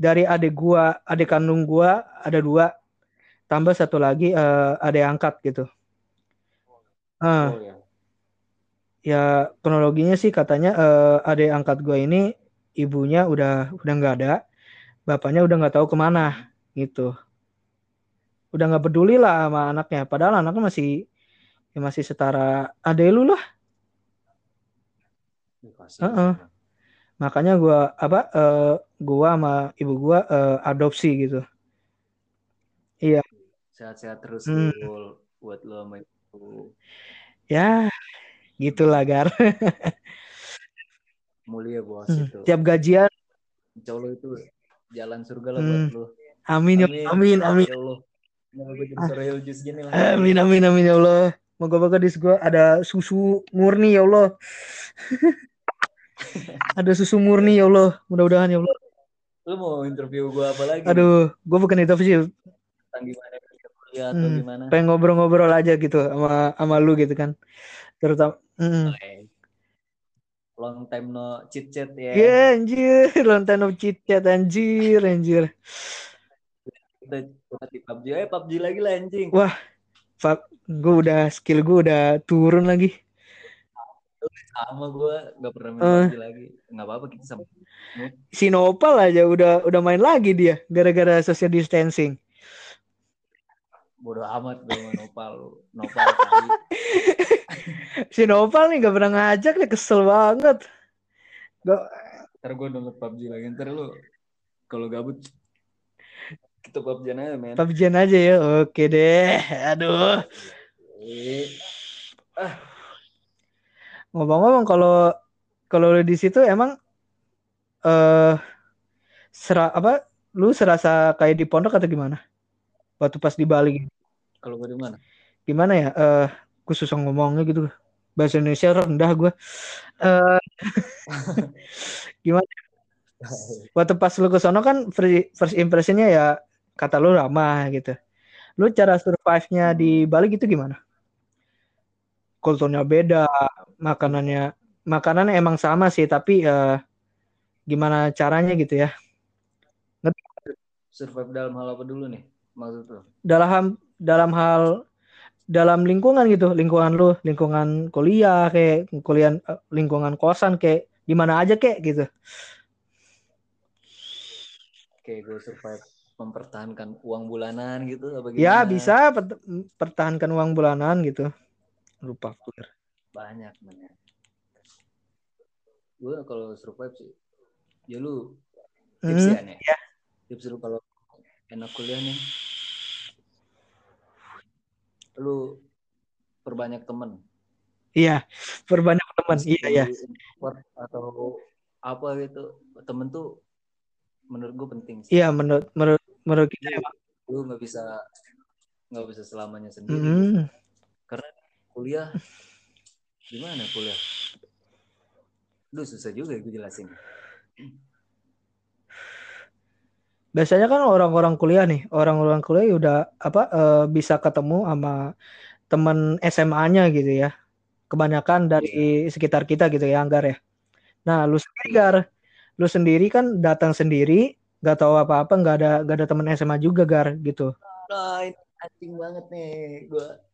Dari adik gua, adik kandung gua ada dua, tambah satu lagi eh, adik angkat gitu. Ah, Oh, ya. ya kronologinya sih katanya eh, adik angkat gue ini ibunya udah udah nggak ada bapaknya udah nggak tahu ke mana gitu udah nggak peduli lah sama anaknya padahal anaknya masih ya masih setara adek lu lah Ih, kasihan. Heeh. makanya gua apa eh, gua sama ibu gua eh, adopsi gitu Sehat-sehat terus Hmm. Buat lo sama ibu. ya gitulah gar Mulia bos Hmm, itu. tiap gajian Insya Allah itu jalan surga lah Hmm. buat lo. amin ya amin amin Ya Allah. Gini lah. amin amin amin ya Allah moga-moga di gua ada susu murni ya Allah ada susu murni ya Allah mudah-mudahan ya Allah Lu mau interview gue apa lagi? aduh gua bukan itu sih Tentang gimana kuliah atau Hmm. gimana? pengen ngobrol-ngobrol aja gitu sama sama lu gitu kan terutama mm. Eh, Long time no chit chat ya. ya anjir long time no chit chat anjir anjir Kita coba di PUBG. Eh PUBG lagi lah anjing. Wah. gue udah skill gue udah turun lagi Sama gue gak pernah main Eh. PUBG lagi. Gak apa-apa kita sama. si Nopal aja udah udah main lagi dia gara-gara social distancing Bodoh amat gue sama Nopal. Nopal si Nopal nih gak pernah ngajak nih kesel banget Gak, Ntar gue download PUBG lagi. Ntar lu kalau gabut kita PUBG aja men. PUBG aja ya oke deh aduh Eh, Ngomong-ngomong kalau kalau lu di situ emang eh sera apa lu serasa kayak di pondok atau gimana? Waktu pas di Bali gitu. Kalau gue di mana? gimana ya? Eh gue susah ngomongnya gitu. Bahasa Indonesia rendah gue. Eh gimana? Waktu pas lu ke sono kan fir- first impressionnya ya kata lu ramah gitu. Lu cara survive-nya di Bali gitu gimana? Kulturnya beda, makanannya makanannya emang sama sih, tapi eh gimana caranya gitu ya? Survive dalam hal apa dulu nih? Maksud lu? Dalam dalam hal dalam lingkungan gitu, lingkungan lu, lingkungan kuliah kayak kuliah eh, lingkungan kosan kayak di mana aja kayak gitu. Kayak gue survive mempertahankan uang bulanan gitu apa Ya gimana? bisa pert- pertahankan uang bulanan gitu. Lupa clear. Banyak banyak. Gue kalau survive sih, ya lu tips Hmm, ya nih. Tips lu kalau enak kuliah nih, lu perbanyak temen. Iya, perbanyak teman. Iya, iya. Atau apa gitu, temen tuh menurut gue penting sih. Iya, menurut menurut menurut kita emang. Lu nggak bisa nggak bisa selamanya sendiri. Hmm, Karena kuliah gimana kuliah? Lu susah juga gue jelasin. biasanya kan orang-orang kuliah nih, orang-orang kuliah udah apa eh, bisa ketemu sama teman SMA-nya gitu ya. Kebanyakan dari sekitar kita gitu ya, Anggar ya. Nah, lu sendiri Gar, lu sendiri kan datang sendiri, gak tahu apa-apa, nggak ada gak ada teman SMA juga Gar gitu. Nah, ini anjing banget nih. Gue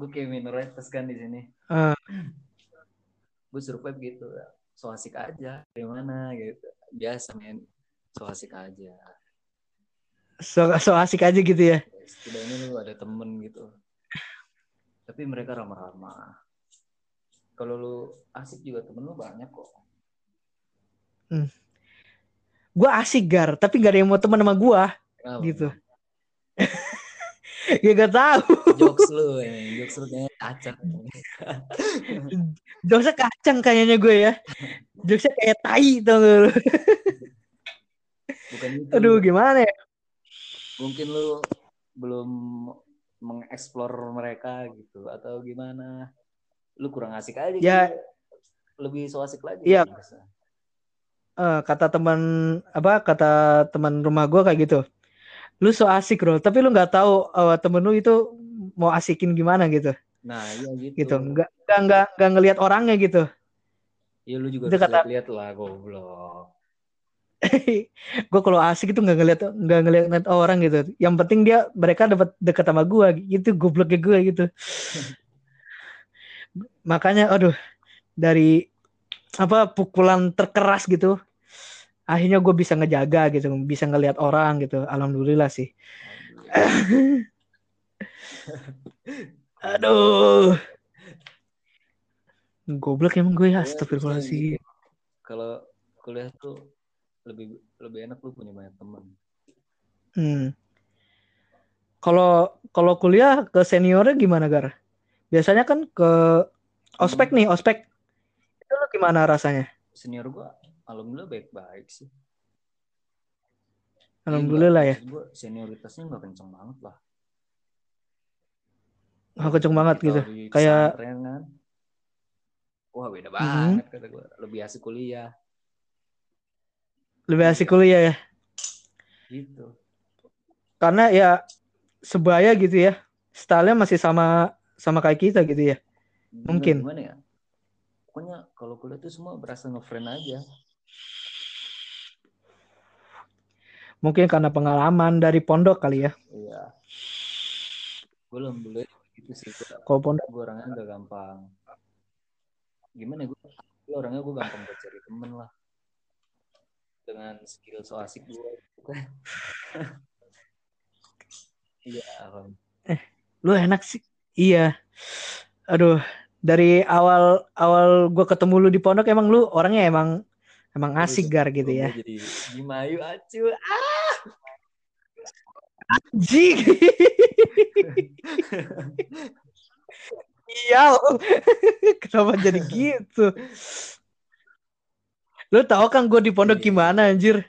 gue kayak minoritas kan di sini. Eh, Gue survive gitu. So asik aja. Gimana gitu. Biasa men. So asik aja. so, so asik aja gitu ya. Setidaknya lu ada temen gitu. Tapi mereka ramah-ramah. Kalau lu asik juga temen lu banyak kok. Gue asik Gar, tapi gak ada yang mau teman sama gue Kenapa? gitu. ya gak tahu. Jokes lu ini. Jokes lu kayaknya acak. Jokesnya kacang kayaknya gue ya. Jokesnya kayak tai tau gak lu. Bukan itu. Aduh gimana ya. Mungkin lu belum mengeksplor mereka gitu atau gimana? Lu kurang asik aja Ya. gitu. Lebih so asik lagi. Iya. Eh, kata teman apa kata teman rumah gue kayak gitu. Lu so asik bro, tapi lu nggak tahu eh, temen lu itu mau asikin gimana gitu. Nah, iya gitu. Gitu. Nggak nggak nggak nggak ngelihat orangnya gitu. Ya lu juga Itu bisa kata- lihat lah goblok. gue kalau asik itu nggak ngelihat nggak ngelihat ngeliat orang gitu. Yang penting dia mereka dapat dekat sama gue gitu gobloknya gue gitu. Makanya aduh dari apa pukulan terkeras gitu. Akhirnya gue bisa ngejaga gitu, bisa ngelihat orang gitu. Alhamdulillah sih. Aduh. Goblok emang gue ya, astagfirullahaladzim. Kalau kuliah tuh lebih lebih enak lu punya banyak teman. Hmm. Kalau kalau kuliah ke seniornya gimana Gar? Biasanya kan ke ospek nih, ospek. Itu lu gimana rasanya? Senior gua alhamdulillah baik-baik sih. Alhamdulillah ya. Gue senioritasnya nggak kenceng banget lah. Oh, kenceng banget Kita gitu. Kayak- kan. Wah beda Mhm. banget kata gue. Lebih asik kuliah Lebih asik kuliah ya. gitu. Karena ya sebaya gitu ya. Stylenya masih sama sama kayak kita gitu ya. Mungkin. Gimana ya? Pokoknya kalau kuliah tuh semua berasa nge-friend aja. Mungkin karena pengalaman dari pondok kali ya. Iya. Gue alhamdulillah gitu sih. Gue Kalau pondok gue orangnya gak gampang. Gimana gue? Gue orangnya gue gampang buat cari temen lah. Dengan skill so asik gue. Iya, alhamdulillah. lu enak sih. Iya. Aduh, dari awal awal gua ketemu lu di pondok emang lu orangnya emang emang asik gar gitu ya. Jadi Gimayu acu. Ah, Jing. Iya, kenapa jadi gitu? Lu tahu kan gue di pondok Iya. gimana anjir?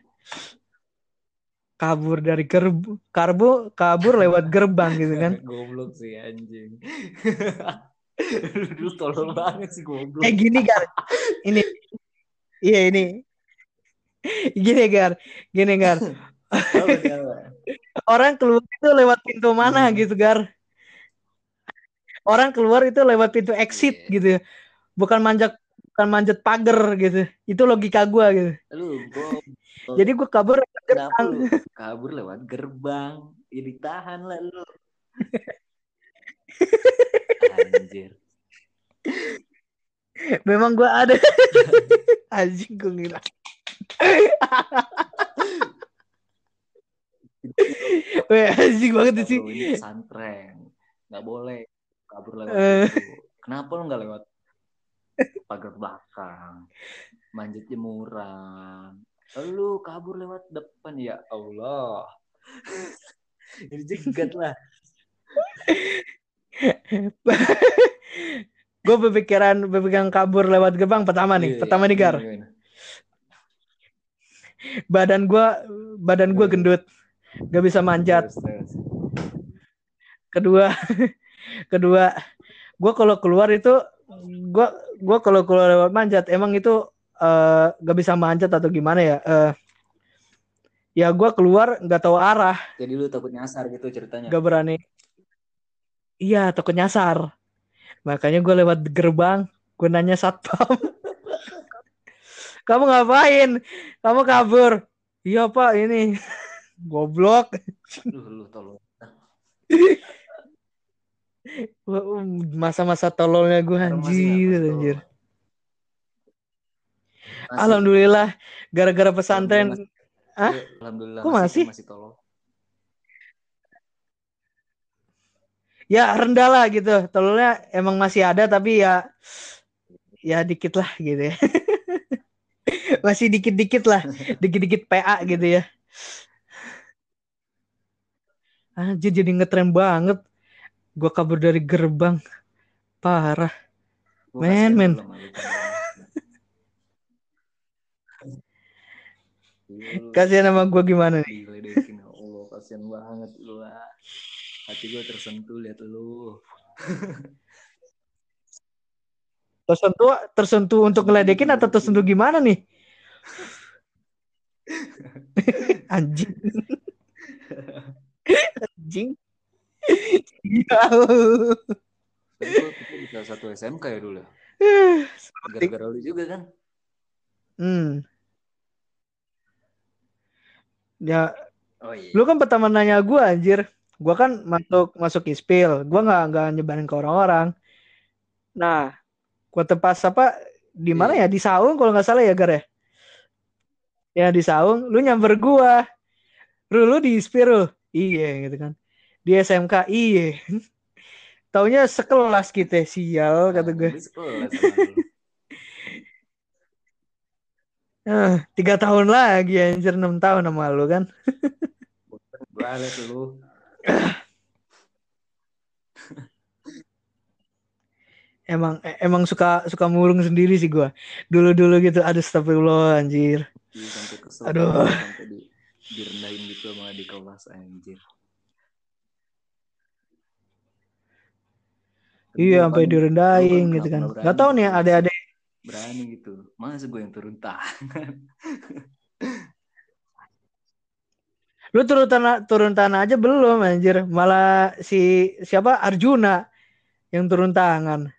Kabur dari gerb karbo kabur lewat gerbang gitu kan. goblok sih anjing lu tolol banget sih goblok Eh gini Gar. Ini Iya ini. Gini Gar. Gini Gar. Orang keluar itu lewat pintu mana Hmm. gitu Gar. Orang keluar itu lewat pintu exit Iya. gitu. Bukan manjat bukan manjat pagar gitu. Itu logika gua gitu. lu goblok Jadi gua kabur lewat gerbang. kabur lewat gerbang ya ditahan lah lu anjir Memang gua ada. Anjing gua ngira. Weh, anjing banget sih. Ini pesantren nggak boleh kabur lewat Eh. kenapa lu nggak lewat pagar belakang manjat jemuran lu kabur lewat depan ya Allah ini jegat lah gue berpikiran berpikiran kabur lewat gerbang pertama nih Iya, pertama nih gar badan gua badan gua Hmm. gendut. Gak bisa manjat. Kedua kedua gua kalau keluar itu gua gua kalau keluar lewat manjat emang itu eh, gak bisa manjat atau gimana ya? Eh, ya gua keluar nggak tahu arah. Jadi lu takut nyasar gitu ceritanya? Gak berani. Iya takut nyasar makanya gue lewat gerbang gue nanya satpam. Kamu ngapain? Kamu kabur? Iya pak ini. Goblok. Lu lu tolong masa-masa tololnya gue anjir anjir? Masih. alhamdulillah gara-gara pesantren. Hah? Iya, alhamdulillah Kok masih? masih? tolong ya rendah lah gitu. Tololnya emang masih ada tapi ya ya dikit lah gitu ya. Masih dikit-dikit lah. Dikit-dikit PA gitu ya. Anjir jadi ngetren banget. Gua kabur dari gerbang. Parah. Men, men. kasihan sama gua gimana nih? Ya kasihan banget lu lah hati gue tersentuh lihat lu. Tersentuh tersentuh untuk ngeledekin atau tersentuh gimana nih? Anjing. Anjing. Bisa satu SMK ya dulu. Gara-gara lu juga kan? Hmm. Ya. Oh iya. Lu kan pertama nanya gua anjir gua kan masuk masuk ispil. Gua nggak nggak nyebarin ke orang-orang. Nah. Gua tepas apa di mana ya? Di saung kalau nggak salah ya gar ya? Ya di saung. Lu nyamber gua. Lu lu di ispil Rul?" iya gitu kan. Di SMK iya. Taunya sekelas kita sial kata gue Nah, sekelas sama lu. Eh, tiga tahun lagi anjir. Enam tahun sama lu kan? Gua liat lu emang eh, emang suka suka murung sendiri sih gua. Dulu dulu gitu aduh astagfirullah anjir. Iya, sampai kesel. Aduh. sampai di, direndahin gitu sama di kelas anjir. Iya sampai direndahin gitu kan. nggak tahu nih gitu. adik-adik. Berani gitu. Masa gue yang turun tangan lu turun tanah turun tanah aja belum anjir. Malah si siapa? Arjuna yang turun tangan.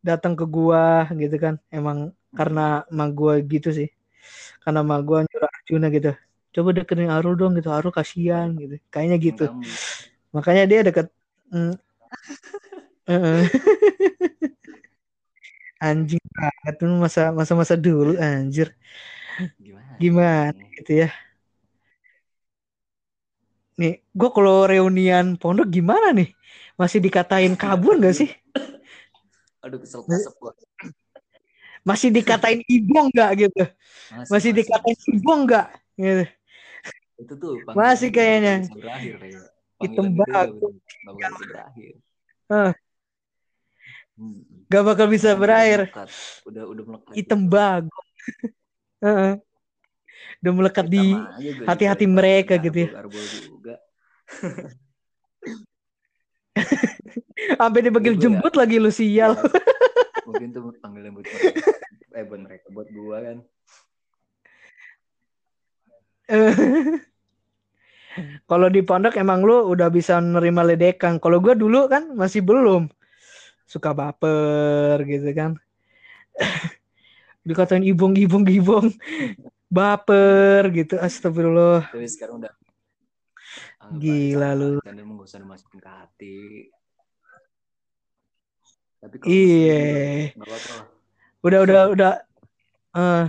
Datang ke gua gitu kan. Emang karena ma gua gitu sih. Karena ma gua nyuruh Arjuna gitu. Coba deketin Arul dong gitu. Arul kasihan gitu. Kayaknya gitu. Kamu makanya dia deket mm, anjing banget masa masa masa dulu anjir. Gimana Gimana? gitu ya nih gue kalau reunian pondok gimana nih masih dikatain kabur gak sih aduh kesel masih dikatain ibong nggak gitu masih dikatain ibong nggak gitu itu tuh Masih kayaknya. berakhir Hitam bagus. nggak bakal bisa berakhir Hmm. Gak bakal bisa melekat. Udah udah melekat. Hitam. Heeh. Udah melekat di hati-hati mereka gitu ya. juga. sampai dipanggil Gue ya. jemput lagi lu sial. Iya. Mungkin tuh panggilan buat mereka. Eh buat mereka, buat gua kan. Kalau di pondok emang lu udah bisa nerima ledekan. Kalau gua dulu kan masih belum. Suka baper gitu kan. Dikatain ibung ibung ibung. Baper gitu. Astagfirullah. Tapi sekarang udah anggap Gila lu. Canda emang gak usah dimasukin ke hati. Tapi kalau Iya. lah. Udah udah udah eh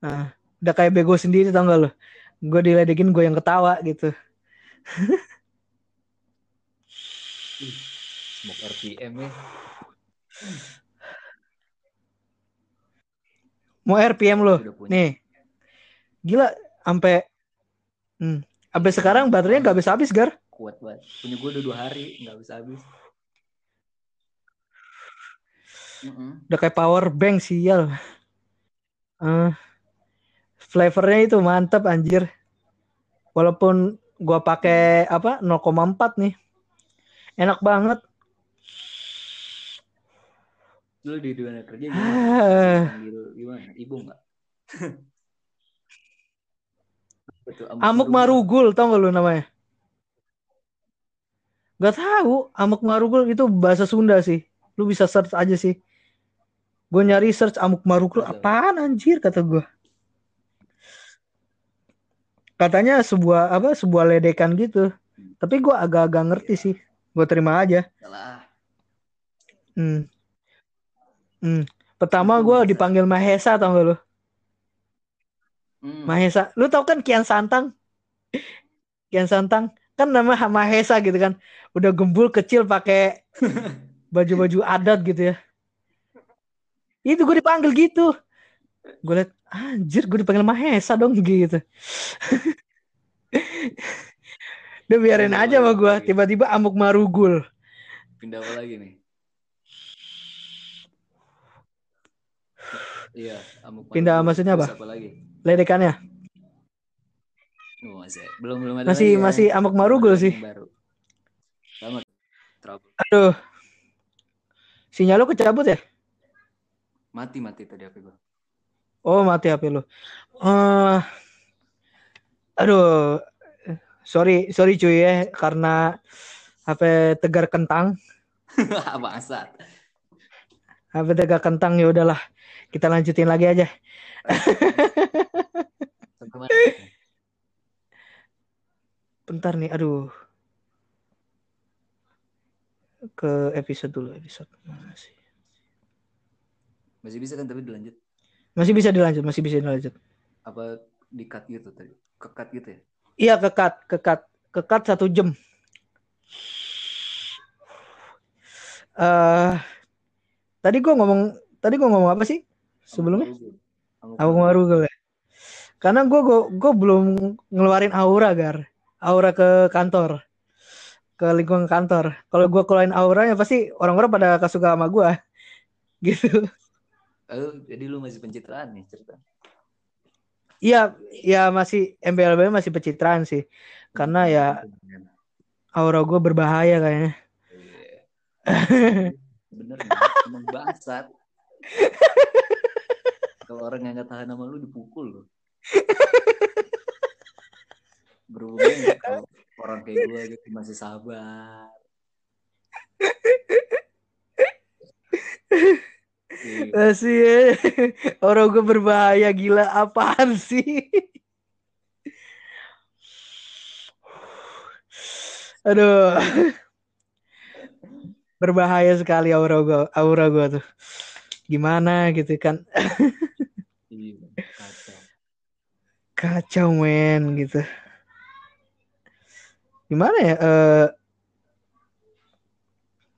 nah, udah kayak bego sendiri tau gak lu? Gue diledekin gue yang ketawa gitu. Smoke RPM ya. Mau RPM punya. Nih. Gila sampai hmm, sampai sekarang baterainya nggak habis habis gar. Kuat banget. Punya gue udah dua hari nggak bisa habis. Mm-mm. Udah kayak power bank sial. Eh, flavornya itu mantep anjir. Walaupun gua pakai apa 0,4 nih. Enak banget. Lu di dunia kerja Ah. gimana? Panggil gimana? Ibu nggak? Tuh, Amuk marugul tau gak lu namanya? Gak tahu. Amuk marugul itu bahasa Sunda sih. Lu bisa search aja sih. Gue nyari search amuk marugul apaan anjir kata gue. Katanya sebuah apa sebuah ledekan gitu. Tapi gue agak-agak ngerti sih. Gue terima aja. Hmm. Hmm. Pertama gue dipanggil Mahesa tau gak lu? Hmm. Mahesa. Lu tau kan Kian Santang? Kian Santang kan nama Mahesa gitu kan. Udah gembul kecil pakai baju-baju adat gitu ya. Itu gue dipanggil gitu. Gue liat anjir gue dipanggil Mahesa dong gitu. Udah biarin aja sama gue. Tiba-tiba amuk marugul. Pindah apa lagi nih? Iya, amuk Pindah maksudnya apa? apa lagi? Ledekannya. Oh, masih belum belum ada Masih- lagi ya. masih amuk Belum marugul sih. Baru. Sama. Trouble. Aduh. Sinyal lu kecabut ya? Mati mati tadi HP gua. Oh mati HP lu. Eh, aduh, sorry sorry cuy ya karena HP tegar kentang, Bangsat. HP tegar kentang ya udahlah kita lanjutin lagi aja. Bentar nih, aduh. Ke episode dulu episode mana sih? Masih bisa kan tapi dilanjut. Masih bisa dilanjut, masih bisa dilanjut. Apa di cut gitu tadi? Kekat gitu ya? Iya kekat, kekat, kekat satu jam. eh tadi gua ngomong, tadi gua ngomong apa sih sebelumnya? Aku marugul. ya. Karena gue gue belum ngeluarin aura gar, aura ke kantor, ke lingkungan kantor. Kalau gue keluarin auranya pasti orang-orang pada gak suka sama gue, gitu. Oh, jadi lu masih pencitraan nih cerita. Iya, ya masih MBLB masih pencitraan sih, karena ya aura gue berbahaya kayaknya. Iya. Bener emang bangsat. Kalau orang yang nggak tahan sama lu dipukul lu. Berhubungnya kalau orang kayak gue gitu masih sabar. Iya. Masih ya. aura gue berbahaya gila apaan sih? Aduh. Berbahaya sekali aura gue, aura gue tuh. Gimana gitu kan? Iya, kacau. Kacau men gitu. Gimana ya? Eh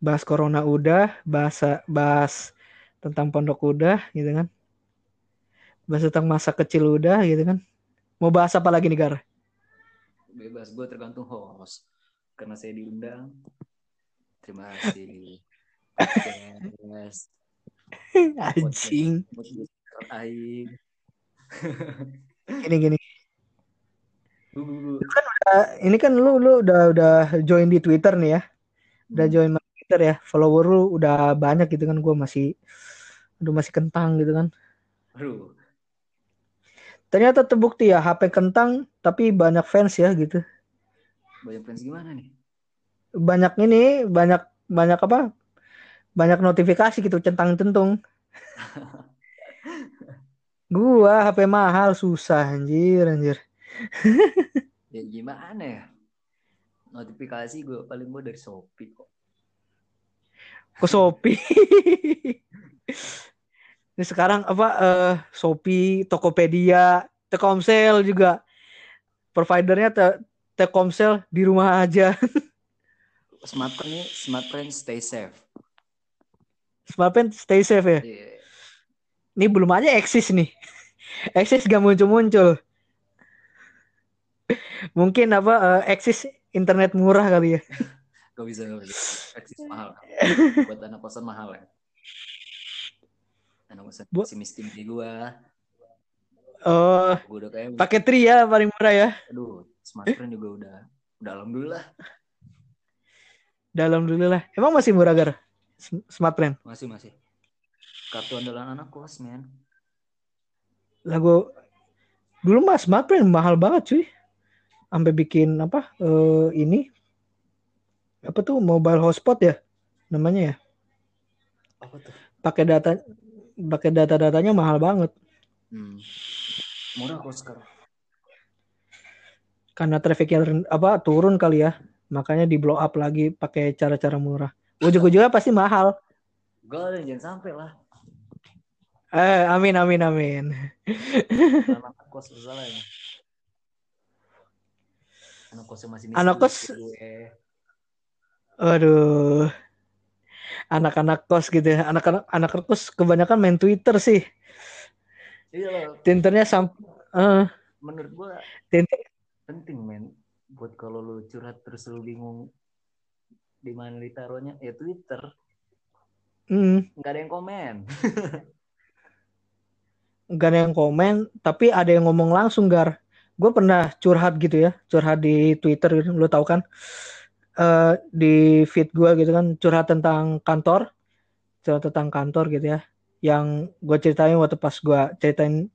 bahas corona udah, bahas bahas tentang pondok udah gitu kan. Bahas tentang masa kecil udah gitu kan. Mau bahas apa lagi nih Gar? Bebas, gue tergantung host. Karena saya diundang. Terima kasih. Yes. Anjing. Aing. Gini gini. Bu, bu. Eh, ini kan lu lu udah udah join di Twitter nih ya. Udah Hmm. join Twitter ya. Follower lu udah banyak gitu kan. Gue masih aduh masih kentang gitu kan. Aduh. Ternyata terbukti ya HP kentang tapi banyak fans ya gitu. Banyak fans gimana nih? Banyak ini, banyak banyak apa? Banyak notifikasi gitu centang-centung. Gua HP mahal susah anjir anjir. Ya gimana ya? Notifikasi gue paling gue dari Shopee kok. Ke Shopee. Ini sekarang apa eh Shopee, Tokopedia, Telkomsel juga. Providernya te Telkomsel di rumah aja. Smartphone nih, smartphone stay safe. Smartphone stay safe ya. Iya. Ini belum aja eksis nih. Eksis gak muncul-muncul. Mungkin apa eh, eksis internet murah kali ya. Gak bisa, gak bisa. Eksis mahal. Buat anak kosan mahal ya. Anak kosan Bu- si mistim di gua. Oh, Gue udah kayak, pakai tri ya paling murah ya. aduh, smartphone juga udah, udah alhamdulillah. Dalam dulu lah. Emang masih murah gar? Sm- Smartphone. Masih, masih. Kartu andalan anak kos, men. Lagu dulu mah smartphone mahal banget cuy. Sampai bikin apa? eh ini apa tuh mobile hotspot ya namanya ya. Apa tuh? Pakai data pakai data-datanya mahal banget. Hmm. Murah kok sekarang. Karena trafficnya apa turun kali ya. Makanya di blow up lagi pakai cara-cara murah. Ujung-ujungnya pasti mahal. Ada, jangan sampai lah. Eh, amin amin amin. anak kos ya. Anak kosnya masih miskin. Anak kos- Gue. Aduh. Anak-anak kos gitu ya. Anak-anak anak kos kebanyakan main Twitter sih. Iya lah, Twitternya sam eh, menurut gua Twitter penting men buat kalau lu curhat terus lu bingung di mana ditaruhnya ya Twitter hmm, nggak ada yang komen nggak ada yang komen, tapi ada yang ngomong langsung gar. Gue pernah curhat gitu ya, curhat di Twitter gitu, lo tau kan? Eh di feed gue gitu kan, curhat tentang kantor, curhat tentang kantor gitu ya. Yang gue ceritain waktu pas gue ceritain,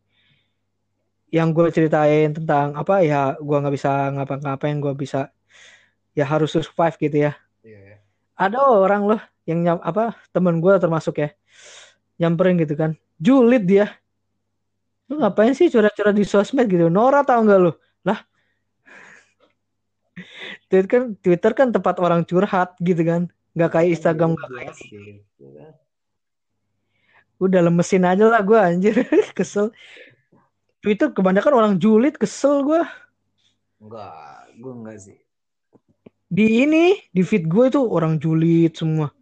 yang gue ceritain tentang apa ya, gue nggak bisa ngapa-ngapain, gue bisa ya harus survive gitu ya. Iya. Ada orang loh yang nyam, apa temen gue termasuk ya, nyamperin gitu kan, julid dia. Lu ngapain sih curhat-curhat di sosmed gitu? Nora tau nggak lu? Lah. Twitter kan Twitter kan tempat orang curhat gitu kan. Nggak kayak Instagram nggak kayak Jelas gitu kan. udah lemesin aja lah gue anjir kesel. Twitter kebanyakan orang julid kesel gue. enggak gua enggak sih Di ini di feed gue itu orang julid semua.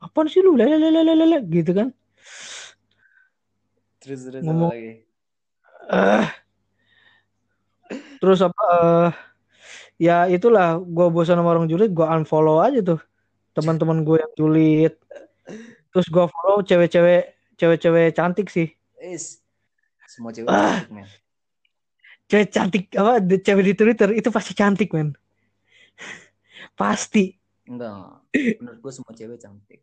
Apaan sih lu? Lele gitu kan. terus terus Ngomong- lagi Eh. Terus apa eh, ya itulah gue bosan sama orang julid gue unfollow aja tuh teman-teman gue yang julid. Terus gue follow cewek-cewek cewek-cewek cantik sih. Is semua cewek Ah. cantik, men. Cewek cantik apa cewek di twitter itu pasti cantik men. Pasti. Enggak menurut gua semua cewek cantik.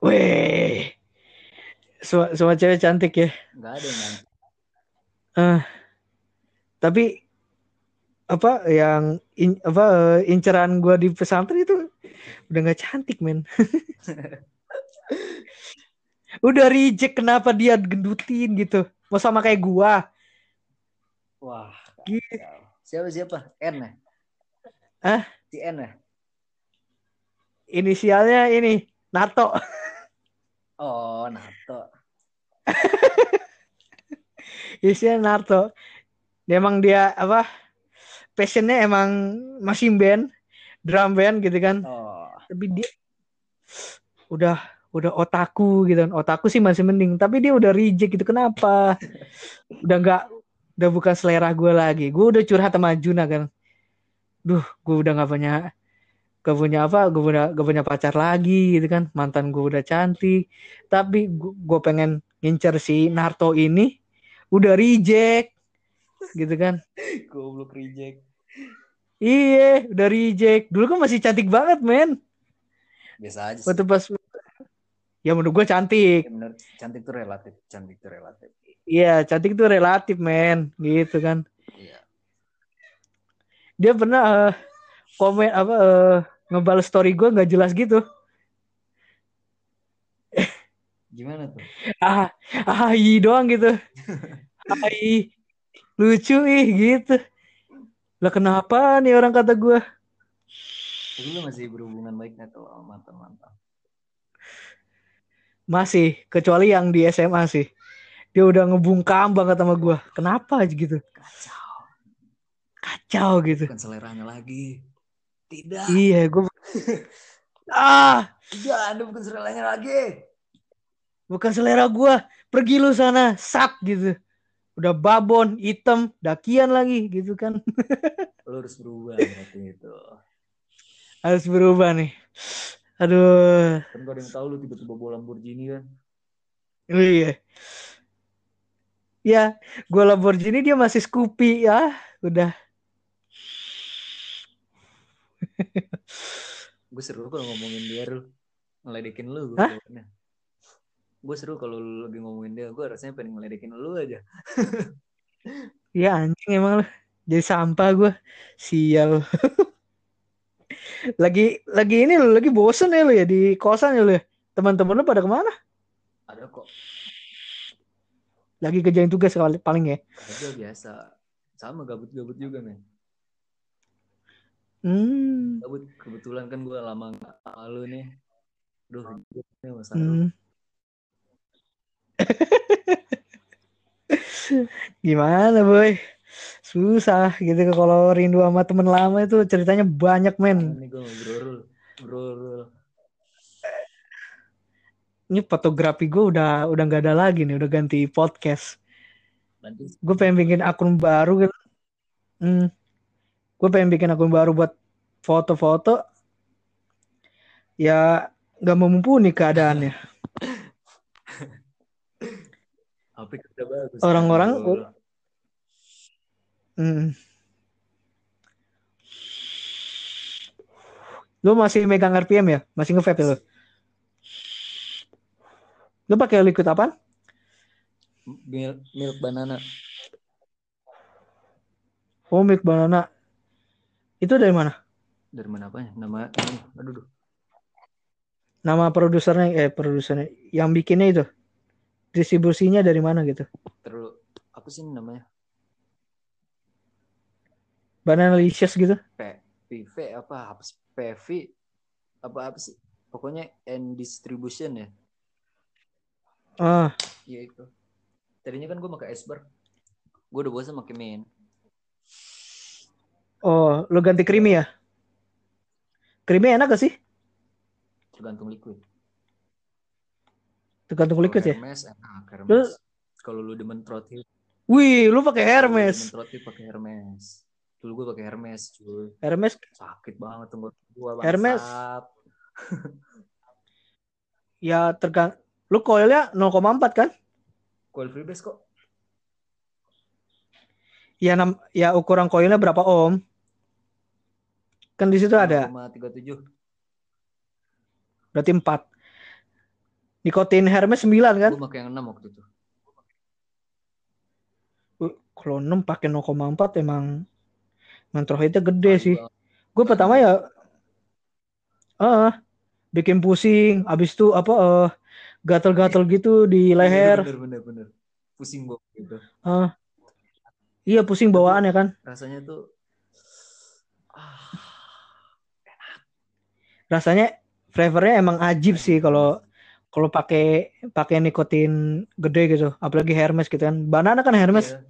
Weh. Semua, semua cewek cantik ya? Enggak ada yang cantik tapi apa yang in- apa eh, inceran gue di pesantren itu udah nggak cantik men. Udah reject kenapa dia gendutin gitu. Mau sama kayak gua. Wah Gitu. siapa siapa? N ya? Hah? si N ya? Inisialnya ini NATO. Oh Nato inisialnya NATO dia emang dia apa passionnya emang masih band drum band gitu kan. Oh. Tapi dia udah udah otaku gitu. Kan otaku sih masih mending tapi dia udah reject gitu. Kenapa? Udah nggak udah bukan selera gue lagi. Gue udah curhat sama Juna kan. Duh gue udah nggak punya gak punya apa gue punya gak punya pacar lagi gitu kan. Mantan gue udah cantik. Tapi gue pengen ngincer si Naruto ini udah reject. Gitu kan. Goblok reject. Iya udah reject. Dulu kan masih cantik banget men. Biasa aja sih. waktu pas ya menurut gue cantik. Ya, bener. Cantik tuh relatif cantik tuh relatif. Iya cantik tuh relatif men. Gitu kan. Iya. Dia pernah eh, komen apa eh, ngebales story gue nggak jelas gitu gimana tuh? Ah ah doang gitu. Hai lucu ih gitu. Lah kenapa nih orang kata gue tapi lu masih berhubungan baik nggak tuh sama mantan mantan masih kecuali yang di SMA sih. Dia udah ngebungkam banget sama gue kenapa aja gitu? Kacau. Kacau gitu. Bukan seleranya lagi. Tidak. Iya gue ah! Tidak anda bukan seleranya lagi bukan selera gue pergi lu sana sak gitu. Udah babon hitam dakian lagi gitu kan. Lu harus berubah berarti itu. Harus berubah nih. Aduh. Kan gak ada yang tahu lu tiba-tiba bawa Lamborghini kan. Oh iya. Ya, gue Lamborghini dia masih Scoopy. Ya, udah. gue seru kalau ngomongin dia lu ngeledekin lu gue? Gue seru kalau lu lagi ngomongin dia gue rasanya pengen ngeledekin lu aja Ya anjing emang lah. Jadi sampah gue. Sial. lagi lagi ini lu lagi bosen ya lu ya di kosan ya lu ya. Teman-teman lu pada ke mana? ada kok Lagi kerjain tugas kali paling ya. ada biasa sama gabut-gabut juga men Hmm. gabut kebetulan kan gue lama nggak sama lu nih Duh, hidupnya masalah hmm. Gimana boy? Susah gitu kalau rindu sama temen lama itu ceritanya banyak men. ini gue ngobrol ngobrol Ini fotografi gue udah udah nggak ada lagi nih, udah ganti podcast. Gue pengen bikin akun baru gitu. Hmm. Gue pengen bikin akun baru buat foto-foto. Ya nggak mumpuni keadaannya. HP udah bagus Orang-orang- kan. Hmm. Lu masih megang RPM ya? Masih nge-vape ya lu? Lu pakai liquid apa? milk, milk banana Oh, milk banana. Itu dari mana? dari mana apanya nama aduh duh. Nama produsernya eh produsernya yang bikinnya itu. Distribusinya dari mana gitu? terus apa sih namanya Banana Licious gitu. P PV apa apa? PV apa apa sih pokoknya end distribution ya Ah, iya itu tadinya kan gue pakai iceberg gue udah bosan pakai main oh, lu ganti creamy ya? Creamy enak gak sih? tergantung liquid Tergantung liquid ya. Hermes enak Hermes kalau lu demen Trotty Wih, lu pakai Hermes. demen Trotty pakai Hermes dulu gue pakai Hermes cuy Hermes sakit banget tenggorok gua Hermes. bangsat. ya tergang lu coilnya 0,4 kan? coil freebase kok Ya nam ya ukuran coilnya berapa ohm? Kan di situ ada 0,37 berarti 4. Nikotin Hermes 9 kan? gue pakai yang 6 waktu itu Uh, Kalau 6 pakai 0,4 emang mentrohitnya gede Parah sih. Gue pertama ya ah bikin pusing, abis itu apa eh gatel-gatel gitu di leher. bener bener bener pusing gue gitu Ah. Iya pusing bawaan ya kan. rasanya tuh ah, Rasanya flavornya emang ajib sih kalau kalau pakai pakai nikotin gede gitu, apalagi Hermes gitu kan. Banana kan Hermes. iya.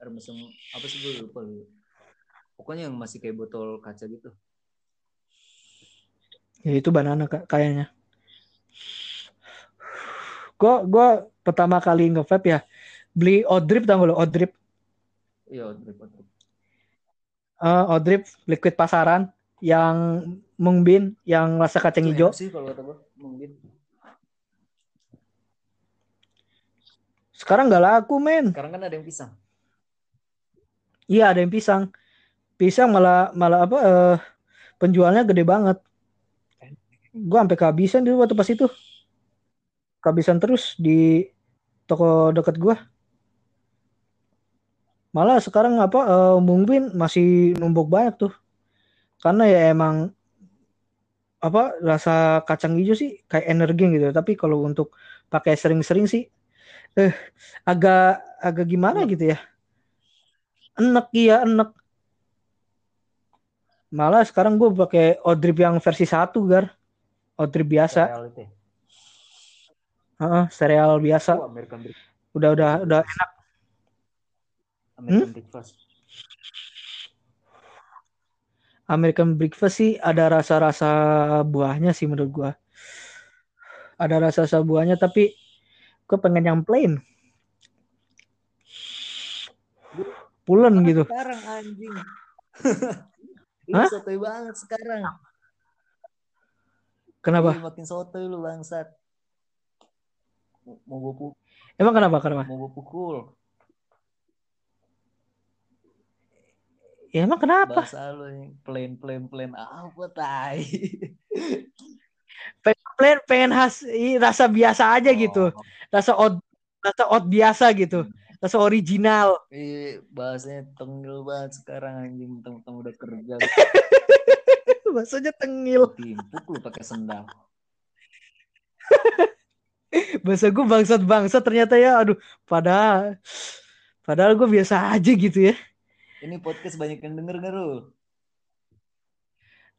Hermes yang apa sih gue lupa lu pokoknya yang masih kayak botol kaca gitu Ya itu banana kayaknya. Gua gua pertama kali nge-vape ya beli Odrip tau gak lo Odrip iya drip drip Eh, Odrip liquid pasaran yang Mungbin yang rasa kacang hijau. sih kalau kata gue mungkin Sekarang nggak laku, men. sekarang kan ada yang pisang Iya, ada yang pisang. Pisang malah malah apa eh, penjualnya gede banget. Gua sampai kehabisan dulu waktu pas itu. Kehabisan terus di toko dekat gua. Malah sekarang apa eh, Mungbin masih numpuk banyak tuh. Karena ya emang apa rasa kacang hijau sih kayak energi gitu. Tapi kalau untuk pakai sering-sering sih eh agak agak gimana gitu ya. Enek iya enek. Malah sekarang gue pakai Odrip yang versi 1 gar. Odrip biasa, ya. Heeh, sereal biasa. Oh, American Udah udah udah enak. American Hmm? Breakfast American breakfast sih ada rasa-rasa buahnya sih menurut gua. Ada rasa-rasa buahnya tapi gue pengen yang plain. Pulen gitu. sekarang anjing lu Hah? sotoy banget sekarang Kenapa? Iya, makin sotoy lu bangsat mau gue pukul Emang kenapa? Kenapa? mau gue pukul Ya emang kenapa? bahasa lu yang plain plain plain apa tai Pengen pengen khas i, rasa biasa aja gitu. Oh, Rasa oat rasa oat biasa gitu. Rasa original. iya bahasanya tengil banget sekarang anjing mentang-mentang udah kerja Maksudnya tengil. timpuk lu pakai sendal Bahasa gue bangsat-bangsat ternyata ya. Aduh, padahal padahal gue biasa aja gitu ya. ini podcast banyak yang denger gak lu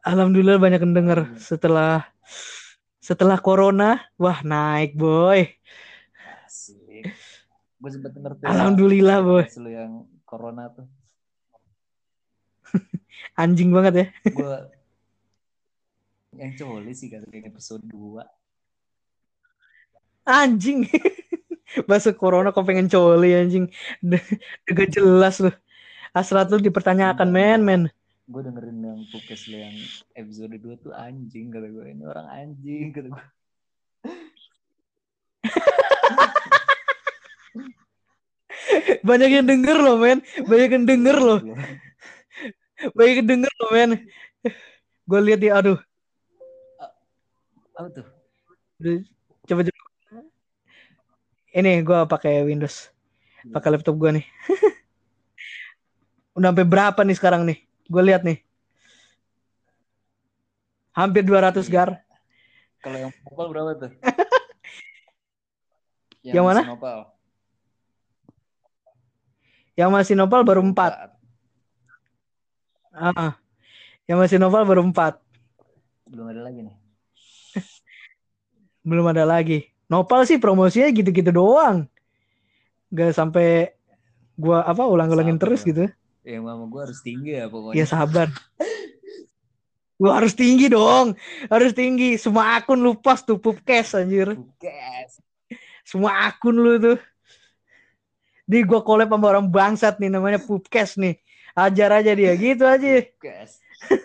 Alhamdulillah banyak yang denger setelah setelah corona, wah naik boy. asik gue sempet denger tuh ya, Alhamdulillah boy. podcast lu yang corona tuh Anjing banget ya. gue yang coli sih kata kayak episode 2 Anjing. Bahasa corona kok pengen coli anjing. Gak jelas loh. Asrat lu dipertanyakan men men. Gue dengerin yang podcast lu yang episode 2 tuh anjing kata gue ini orang anjing kata gue Banyak yang denger loh men. Banyak yang denger loh. Banyak yang denger loh men. Gue lihat di aduh. apa tuh Coba coba. Ini gue pakai Windows. Pakai laptop gue nih. Udah sampai berapa nih sekarang nih? Gue lihat nih. Hampir 200 Iya. gar. kalau yang nopal berapa tuh Yang mana? masih nopal Yang masih nopal baru 4. Empat. Ah. Yang masih nopal baru 4. belum ada lagi nih Belum ada lagi. Nopal sih promosinya gitu-gitu doang. Gak sampai gua apa ulang-ulangin terus gitu. Yang mama gue harus tinggi ya pokoknya Ya sabar. Gua harus tinggi dong. Harus tinggi. Semua akun lu pas tuh pupkes anjir. Bukes. Semua akun lu tuh. Di gua collab sama orang bangsat nih namanya pupkes nih. Ajar aja dia gitu aja. Bukes.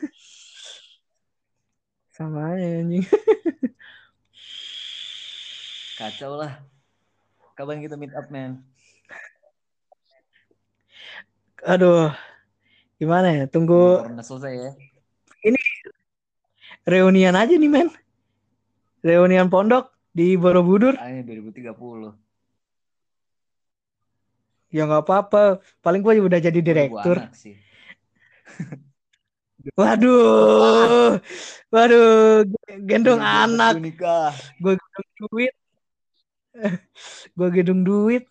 Sama aja anjing. kacau lah kapan kita meet up man Aduh. Gimana ya? Tunggu selesai ya reunian aja nih men. Reunian pondok di Borobudur. akhirnya 2030 Ya nggak apa-apa. Paling gue udah jadi direktur. sih Waduh. Waduh. Gendong anak. Gue gedung duit. gue gedung duit.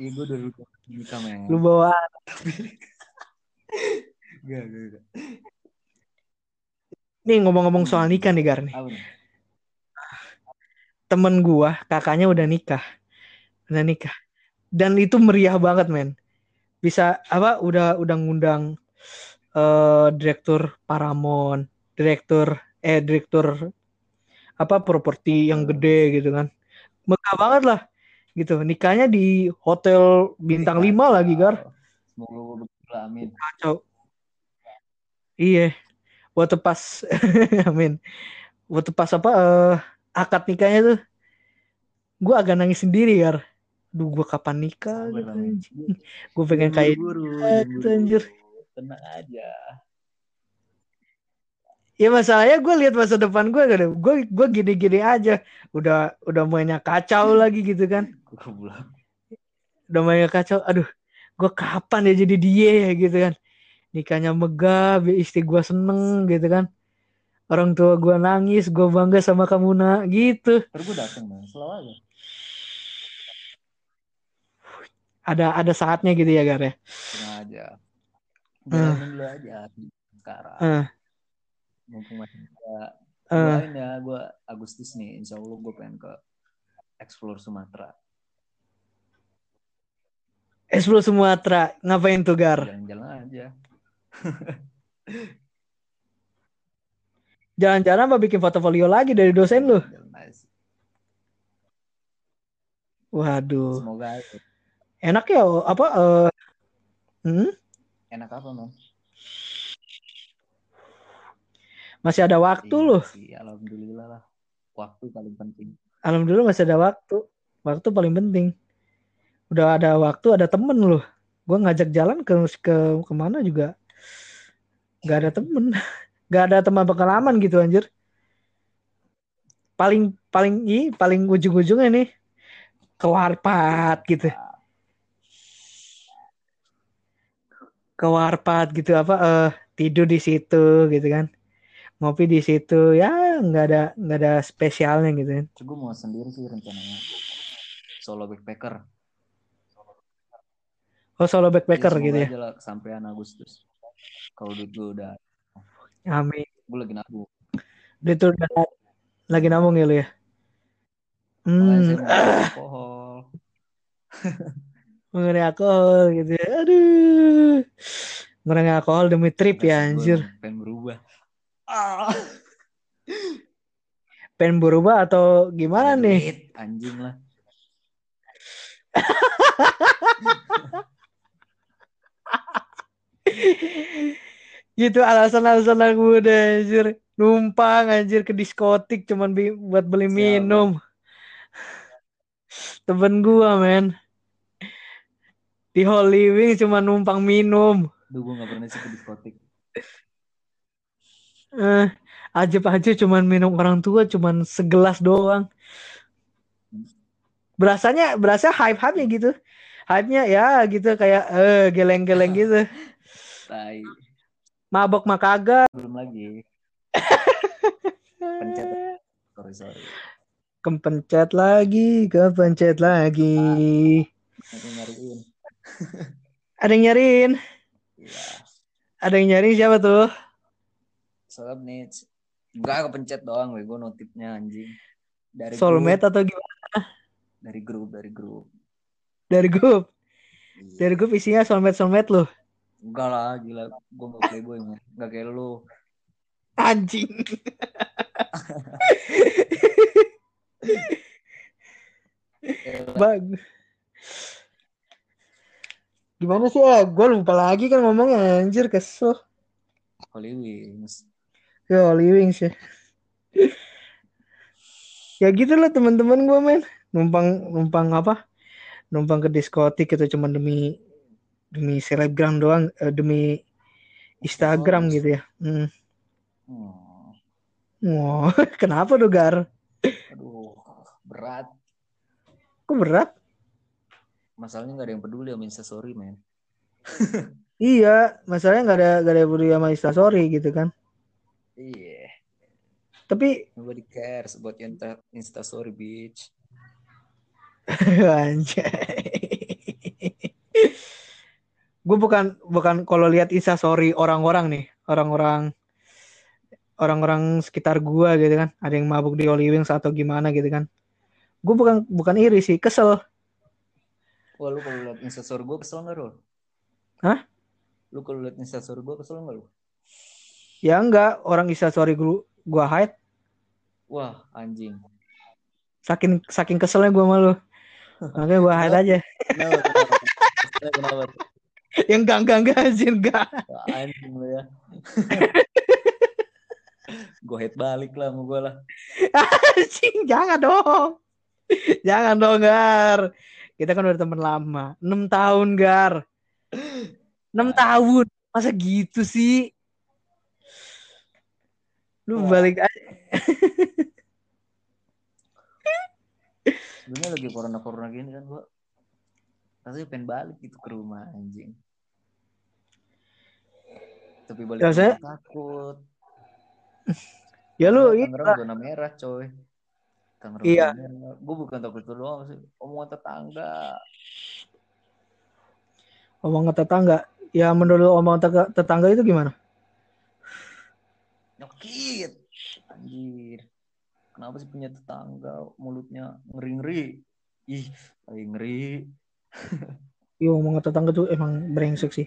iya gue udah men Lu bawa gak gak gak nih ngomong-ngomong soal nikah nih Gar nih. apa nih Temen gua kakaknya udah nikah. Udah nikah. Dan itu meriah banget men. Bisa apa udah udah ngundang eh direktur Paramount, direktur eh direktur apa properti yang gede gitu kan. Megah banget lah gitu. Nikahnya di hotel bintang 5 lagi Gar. semoga gue amin Kacau. Iya. Waktu pas amin. Waktu pas apa eh akad nikahnya tuh gue agak nangis sendiri ya. Duh gue kapan nikah Sabar gitu. Gue pengen kayak gitu, anjir. Tenang aja. Ya masalahnya gue lihat masa depan gue gak gue gue gini-gini aja. Udah udah mainnya kacau lagi gitu kan. Udah mainnya kacau. Aduh, gue kapan ya jadi dia ya gitu kan. Nikahnya megah, biar istri gue seneng gitu kan. Orang tua gue nangis, gue bangga sama kamu nak gitu. Terus gue dateng bang, selalu aja. Ada ada saatnya gitu ya Gar ya. Tenang aja. Jalanin dulu aja sekarang. Eh, Mumpung masih ada. eh, Doain ya, gue Agustus nih, insya Allah gue pengen ke explore Sumatera. Explore Sumatera, ngapain tuh Gar? Jalan-jalan aja. Jalan-jalan apa bikin portofolio lagi dari dosen lu? Waduh, Semoga aja. enak ya apa? eh, hmm? Enak apa, man? Masih ada waktu Iya loh. sih, alhamdulillah lah. Waktu paling penting. Alhamdulillah masih ada waktu. Waktu paling penting. Udah ada waktu, ada temen loh. Gue ngajak jalan ke ke ke mana juga. Gak ada temen. Gak ada teman pengalaman gitu anjir. Paling paling i paling ujung-ujungnya nih ke warpat gitu. Ke warpat gitu apa eh tidur di situ gitu kan. Ngopi di situ ya nggak ada nggak ada spesialnya gitu kan. Gue mau sendiri sih rencananya. Solo backpacker. Oh solo backpacker semoga gitu ya. lah kesampaian Agustus. Kalau duit gue udah, Amin. gue lagi nabung. Tuh udah lagi nabung ya lu ya. Hmm, alkohol. mengenai alkohol gitu ya. Aduh. Mengenai alkohol demi trip ya Dasar gue anjir. Pengen berubah. Ah, Pengen berubah atau gimana nih? anjing lah. Gitu alasan-alasan anak muda anjir. Numpang anjir ke diskotik cuman bi- buat beli Siapa? minum. Temen gua men. Di Holy Wings cuma numpang minum. Duh, gue gak pernah sih ke diskotik. Eh, ajib aja cuman minum orang tua cuman segelas doang. Berasanya berasa hype-hype nya gitu. Hype-nya ya gitu kayak eh geleng-geleng gitu. Tai. Mabok mah kagak. Belum lagi. Pencet. Sorry, sorry. Kepencet lagi, kepencet lagi. Nanti nyariin. Ada yang nyariin. Iya. Ada yang nyariin siapa tuh? Soalnya nih, enggak kepencet doang, gue notifnya anjing. Dari Soulmate grup, atau gimana? dari grup, dari grup. Dari grup. Iya. Dari grup isinya soulmate soulmate loh. Enggak lah, gila. Gue gak playboy, man. Gak kayak lu. Anjing. Bagus. Gimana sih ya? Gue lupa lagi kan ngomongnya anjir kesel. Holy Wings. Ya Holy Wings ya. ya gitu lah teman-teman gue men. Numpang numpang apa? Numpang ke diskotik itu cuma demi demi selebgram doang, eh, demi Instagram gitu ya. Hmm. Hmm. Wah, kenapa tuh Gar? Aduh, berat. Kok berat? Masalahnya gak ada yang peduli sama instastory, men. Iya, masalahnya nggak ada nggak ada yang peduli sama Instastory gitu kan. Iya. Tapi Nobody cares about your insta- instastory, bitch. anjay. Gue bukan bukan kalau lihat Instastory orang-orang nih, orang-orang orang-orang sekitar gua gitu kan, ada yang mabuk di Holy Wings atau gimana gitu kan. Gue bukan bukan iri sih, kesel. Wah, lu kalau liat instastory gue kesel gak, Rol? Hah? Lu kalau liat instastory gue kesel gak lu? Ya enggak, orang Instastory gua, gua hide, Wah, anjing. saking saking keselnya gua malu. Makanya gua hide aja. Kenapa? yang enggak enggak enggak anjir enggak. Anjing lu ya. gue head balik lah sama gue lah. Anjing, jangan dong. Jangan dong, Gar. Kita kan udah temen lama. 6 tahun, Gar. 6 tahun. Masa gitu sih? Lu Wah. balik aja. Sebenarnya lagi corona-corona gini kan gue rasanya pengen balik gitu ke rumah anjing. Tapi balik Rasanya- takut. Ya lu itu Tangerang zona merah coy. Tangerang Iya. merah. Gue bukan takut itu doang sih. Omongan tetangga. omongan tetangga. Ya menurut lu omongan tetangga itu gimana? Nyokit. Anjir. Kenapa sih punya tetangga mulutnya ngeri-ngeri? Ih, lagi ngeri. Iya omongan tetangga tuh emang brengsek sih.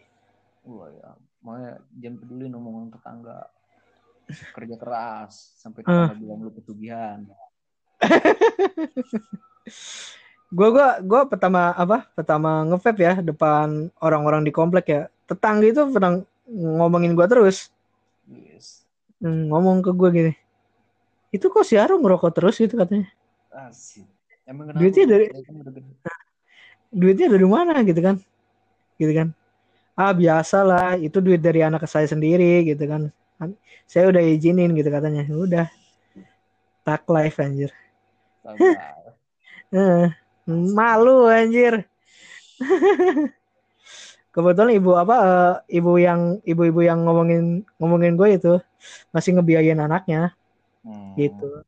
Wah ya, makanya jangan peduli omongan tetangga. Kerja keras sampai Ah. tetangga bilang lu petugihan. Gua gua gua pertama apa? Pertama nge-vape ya depan orang-orang di komplek ya. Tetangga itu pernah ngomongin gua terus. Yes. Hmm, ngomong ke gua gini. Itu kok si Aro ngerokok terus gitu katanya. Asik. Emang kenapa? Duitnya dari- gede. Duitnya dari mana gitu kan? Gitu kan. Ah biasa lah, itu duit dari anak saya sendiri gitu kan. Saya udah izinin gitu katanya. Udah. Tak life anjir. Eh, malu anjir. Kebetulan ibu apa eh, ibu yang ibu-ibu yang ngomongin ngomongin gue itu masih ngebiayain anaknya Hmm. gitu.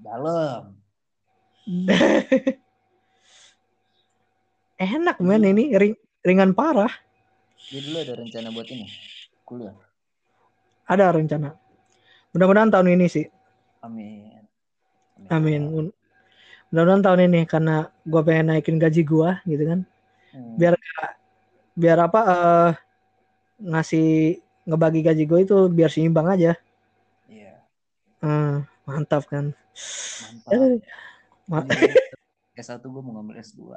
Dalam. Enak men ini ring- ringan parah. Jadi dulu ada rencana buat ini? Kuliah. Ada rencana. Mudah-mudahan tahun ini sih. Amin. Amin. Mudah-mudahan tahun ini karena gue pengen naikin gaji gue gitu kan. Hmm. Biar biar apa eh, ngasih ngebagi gaji gue itu biar seimbang aja. Iya. Hmm, mantap kan. Mantap. Eh, ma- S1 gue mau ngambil S2.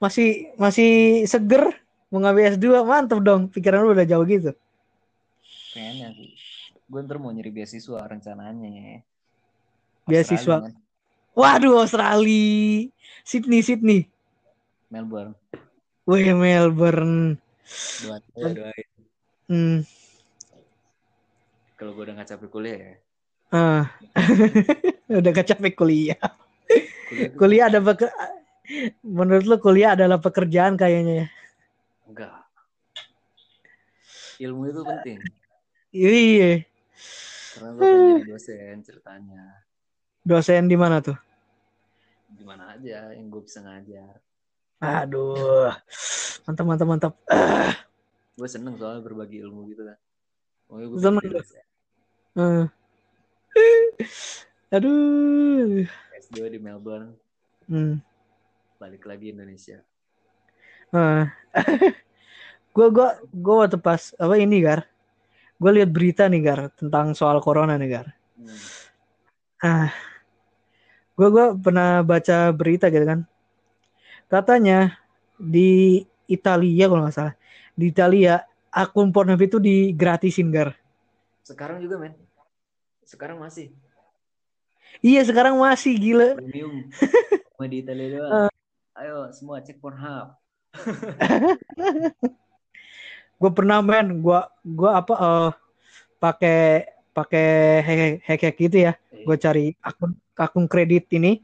masih masih seger mau ngambil S2 mantap dong pikiran lu udah jauh gitu Kayaknya sih. Gue ntar mau nyari beasiswa rencananya. Beasiswa. Australia, waduh Australia Sydney Sydney Melbourne. wih Melbourne Doain, ya, doain. hmm. Kalau gue udah gak capek kuliah ya. ah. udah gak capek kuliah Kuliah kuliah ada peker- menurut lu kuliah adalah pekerjaan kayaknya ya enggak. Ilmu itu penting. iya Karena gue pengen jadi dosen ceritanya. dosen di mana tuh Di mana aja yang gue bisa ngajar. aduh mantap mantap mantap Gue seneng soalnya berbagi ilmu gitu kan. Pokoknya gue Seneng. Hmm. aduh S2 di Melbourne. hmm. Balik lagi Indonesia. Gue gua gua waktu pas apa ini gar gue lihat berita nih gar tentang soal corona nih gar Hmm. ah gue gua pernah baca berita gitu kan katanya di Italia kalau nggak salah di Italia akun Pornhub itu digratisin gar Sekarang juga men. Sekarang masih. iya sekarang masih gila Premium. Cuma di Italia doang. Ayo semua cek Pornhub. gue pernah men. Gue gua apa eh pakai pakai hack hack gitu ya. Eh, gue cari akun akun kredit ini.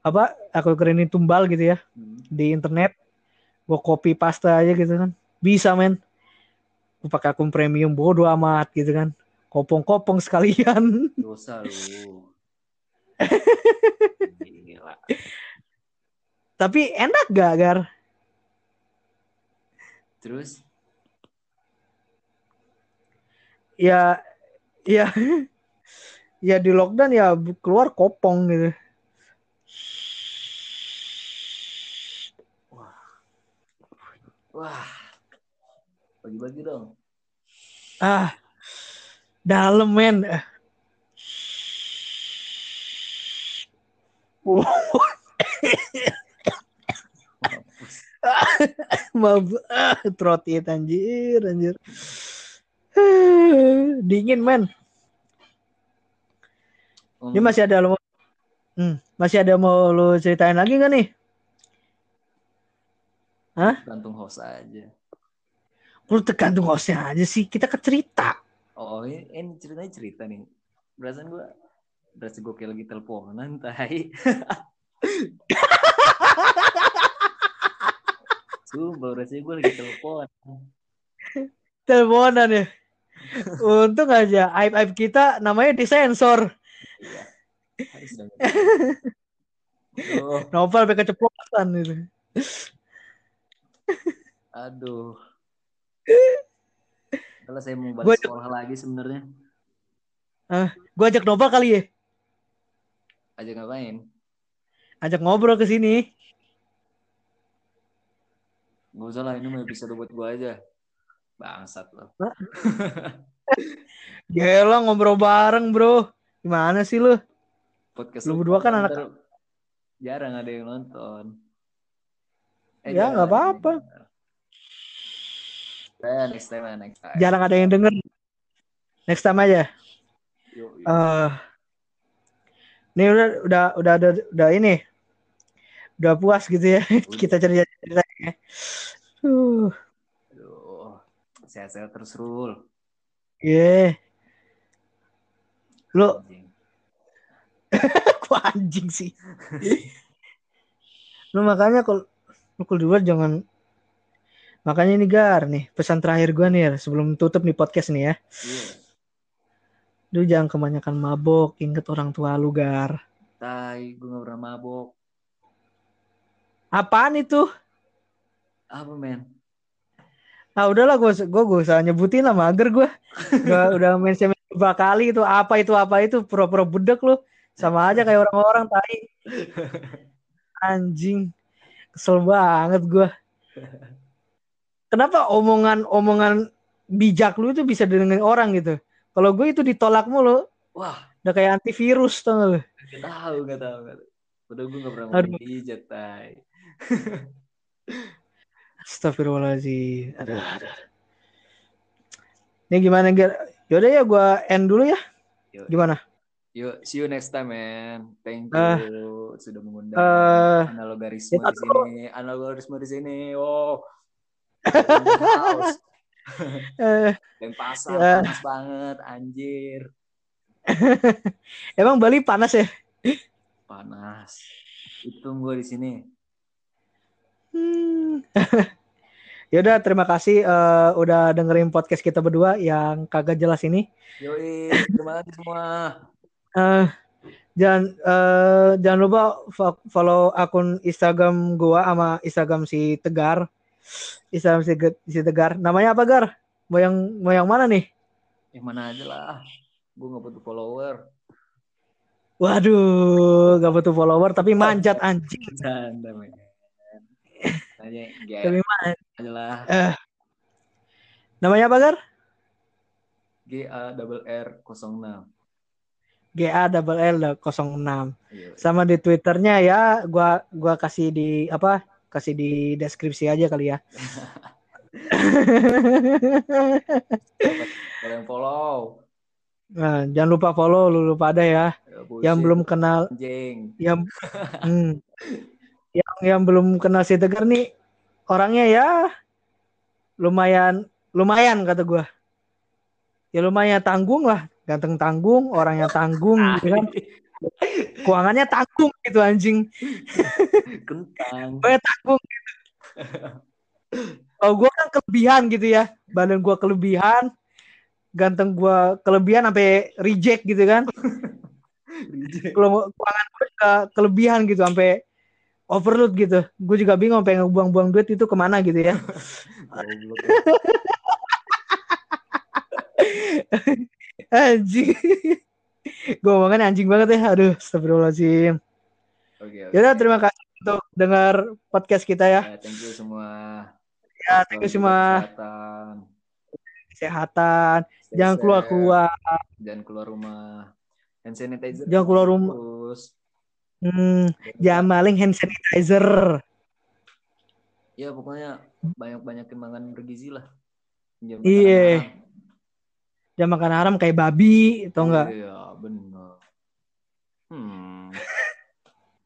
Apa akun kredit tumbal gitu ya. Hmm. di internet. Gue copy paste aja gitu kan. Bisa men. Gue pakai akun premium bodo amat gitu kan. Kopong-kopong sekalian. Dosa lu. Gila. tapi enak gak gar? Terus ya ya ya di lockdown ya keluar kopong gitu wah. Bagi-bagi dong. ah dalam men. Mab ah, throat it anjir anjir. Dingin men. Ini masih ada lo hmm, masih ada mau lo ceritain lagi gak nih? gantung host aja. Lu tergantung hostnya aja sih. Kita ke cerita. Oh, ini, ini ceritanya cerita nih. Perasaan gue berasa gue kayak lagi teleponan, tai. Sumpah, rasanya gue lagi telepon. Teleponan ya. Untung aja aib-aib kita namanya disensor. Iya. Novel sampai keceplosan itu. aduh. Kalau saya mau balik sekolah lagi sebenarnya, Gue ajak Novel kali ya. aja ngapain? Ajak ngobrol ke sini. Gak usah lah, ini mau episode buat gue aja. Bangsat loh. Gila ngobrol bareng bro. Gimana sih lu? Podcast Lu berdua kan anak- jarang ada yang nonton. Eh, Ya, nggak apa-apa. Eh, next time, next time. Jarang ada yang denger. Next time aja. Yuk. Eh ini udah udah udah udah, udah ini. Udah puas gitu ya. Kita cerita ceritanya. Uh, sehat-sehat terus, Rul. yeah. Lu Anjing. kok anjing sih? Lu makanya kalau lu keluar jangan Makanya ini Gar nih, pesan terakhir gua nih sebelum tutup nih podcast nih ya. Iya. Lu jangan kebanyakan mabok, inget orang tua lu Gar. Tai, gue gak pernah mabok. Apaan itu? Apa, men? Ah udahlah gue gue gue usah nyebutin lah mager gue. Udah udah mention beberapa kali itu apa itu apa itu pura-pura budek lu. Sama aja kayak orang-orang tai. Anjing. Kesel banget gue. Kenapa omongan-omongan bijak lu itu bisa didengar orang gitu? Kalau gue itu ditolak mulu. Wah, Udah kayak antivirus tau gak lu? gak tahu, gak tahu, gak tahu. Udah gue gak pernah ngomong pijat, tai. Astagfirullahaladzim. Aduh, aduh. Ini gimana Ger? Yaudah ya gue end dulu ya. Yuk, Gimana? yuk, see you next time, man. Thank you Ah. sudah mengundang Eh, analogarisme ya, di sini. Analogarisme di sini. Wow. House. eh, Dan pasar Ya. panas banget, anjir. emang Bali panas ya? Panas. Hitung gue di sini. Hmm. Yaudah, terima kasih eh, udah dengerin podcast kita berdua yang kagak jelas ini. Yoi, terima kasih semua. Eh, jangan eh, jangan lupa fo- follow akun Instagram gua sama Instagram si Tegar. Instagram si, si Tegar. Namanya apa Gar? Mau yang mau yang mana nih? Yang mana aja lah. Gue gak butuh follower. Waduh, gak butuh follower tapi manjat anjing. Tapi GA aja lah. Namanya apa Gar? GA double R 06. GA double L 06. Iya. Sama di Twitternya ya, gua gua kasih di apa? Kasih di deskripsi aja kali ya. Kalau yang follow. Nah, jangan lupa follow lu lupa ada ya. Ya. Yang belum kenal Anjing. yang hmm, yang yang belum kenal si Tegar nih orangnya ya lumayan lumayan kata gua. Ya lumayan tanggung lah, ganteng tanggung, orangnya tanggung gitu kan. Keuangannya tanggung gitu anjing. Kentang. Gue tanggung gitu. Oh, gue kan kelebihan gitu ya. Badan gue kelebihan. Ganteng gue kelebihan sampai reject gitu kan. Kalau keuangan gue kelebihan gitu sampai overload gitu. Gue juga bingung pengen buang-buang duit itu ke mana gitu ya. Anjing. gue ngomongnya anjing banget ya. Aduh, astagfirullahaladzim. Oke, oke. Yaudah, terima kasih untuk dengar podcast kita ya. Ya, thank you semua. Ya, thank you semua. Kesehatan. Kesehatan. Jangan keluar-keluar. Jangan keluar rumah. Hand sanitizer. Jangan keluar rumah. Terus. Hmm, Jamaling hand sanitizer. Ya pokoknya banyak-banyakin makan bergizi lah. Jangan Iya. Jangan makan haram kayak babi, atau enggak? Iya, benar. Hmm,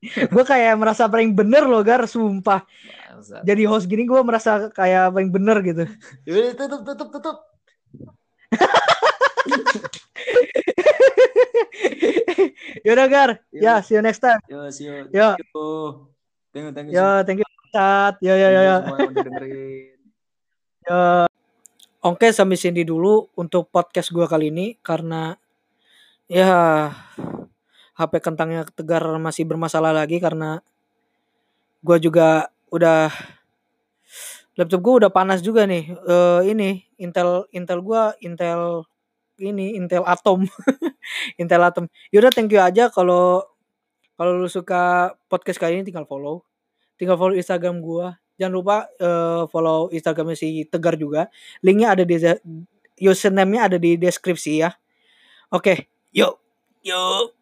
gue kayak merasa paling bener loh, Gar, sumpah. bangsat. Jadi host gini gue merasa kayak paling bener gitu. Yaudah, tutup, tutup, tutup. Yaudah, Gar. Yo. Ya, see you next time. Yo, see you. Yo. Thank you. Thank you, thank you. Yo, thank you. Cat. Yo, yo, yo, yo. Dengerin. Oke, sampai sini dulu untuk podcast gua kali ini karena ya HP kentangnya tegar masih bermasalah lagi karena gua juga udah laptop gua udah panas juga nih. Eh ini Intel Intel gua Intel ini Intel Atom. Intel Atom. Yaudah thank you aja kalau kalau lu suka podcast kali ini tinggal follow. Tinggal follow Instagram gua. Jangan lupa eh, follow Instagramnya si Tegar juga. Linknya ada di username-nya ada di deskripsi ya. Oke, yuk. Yuk.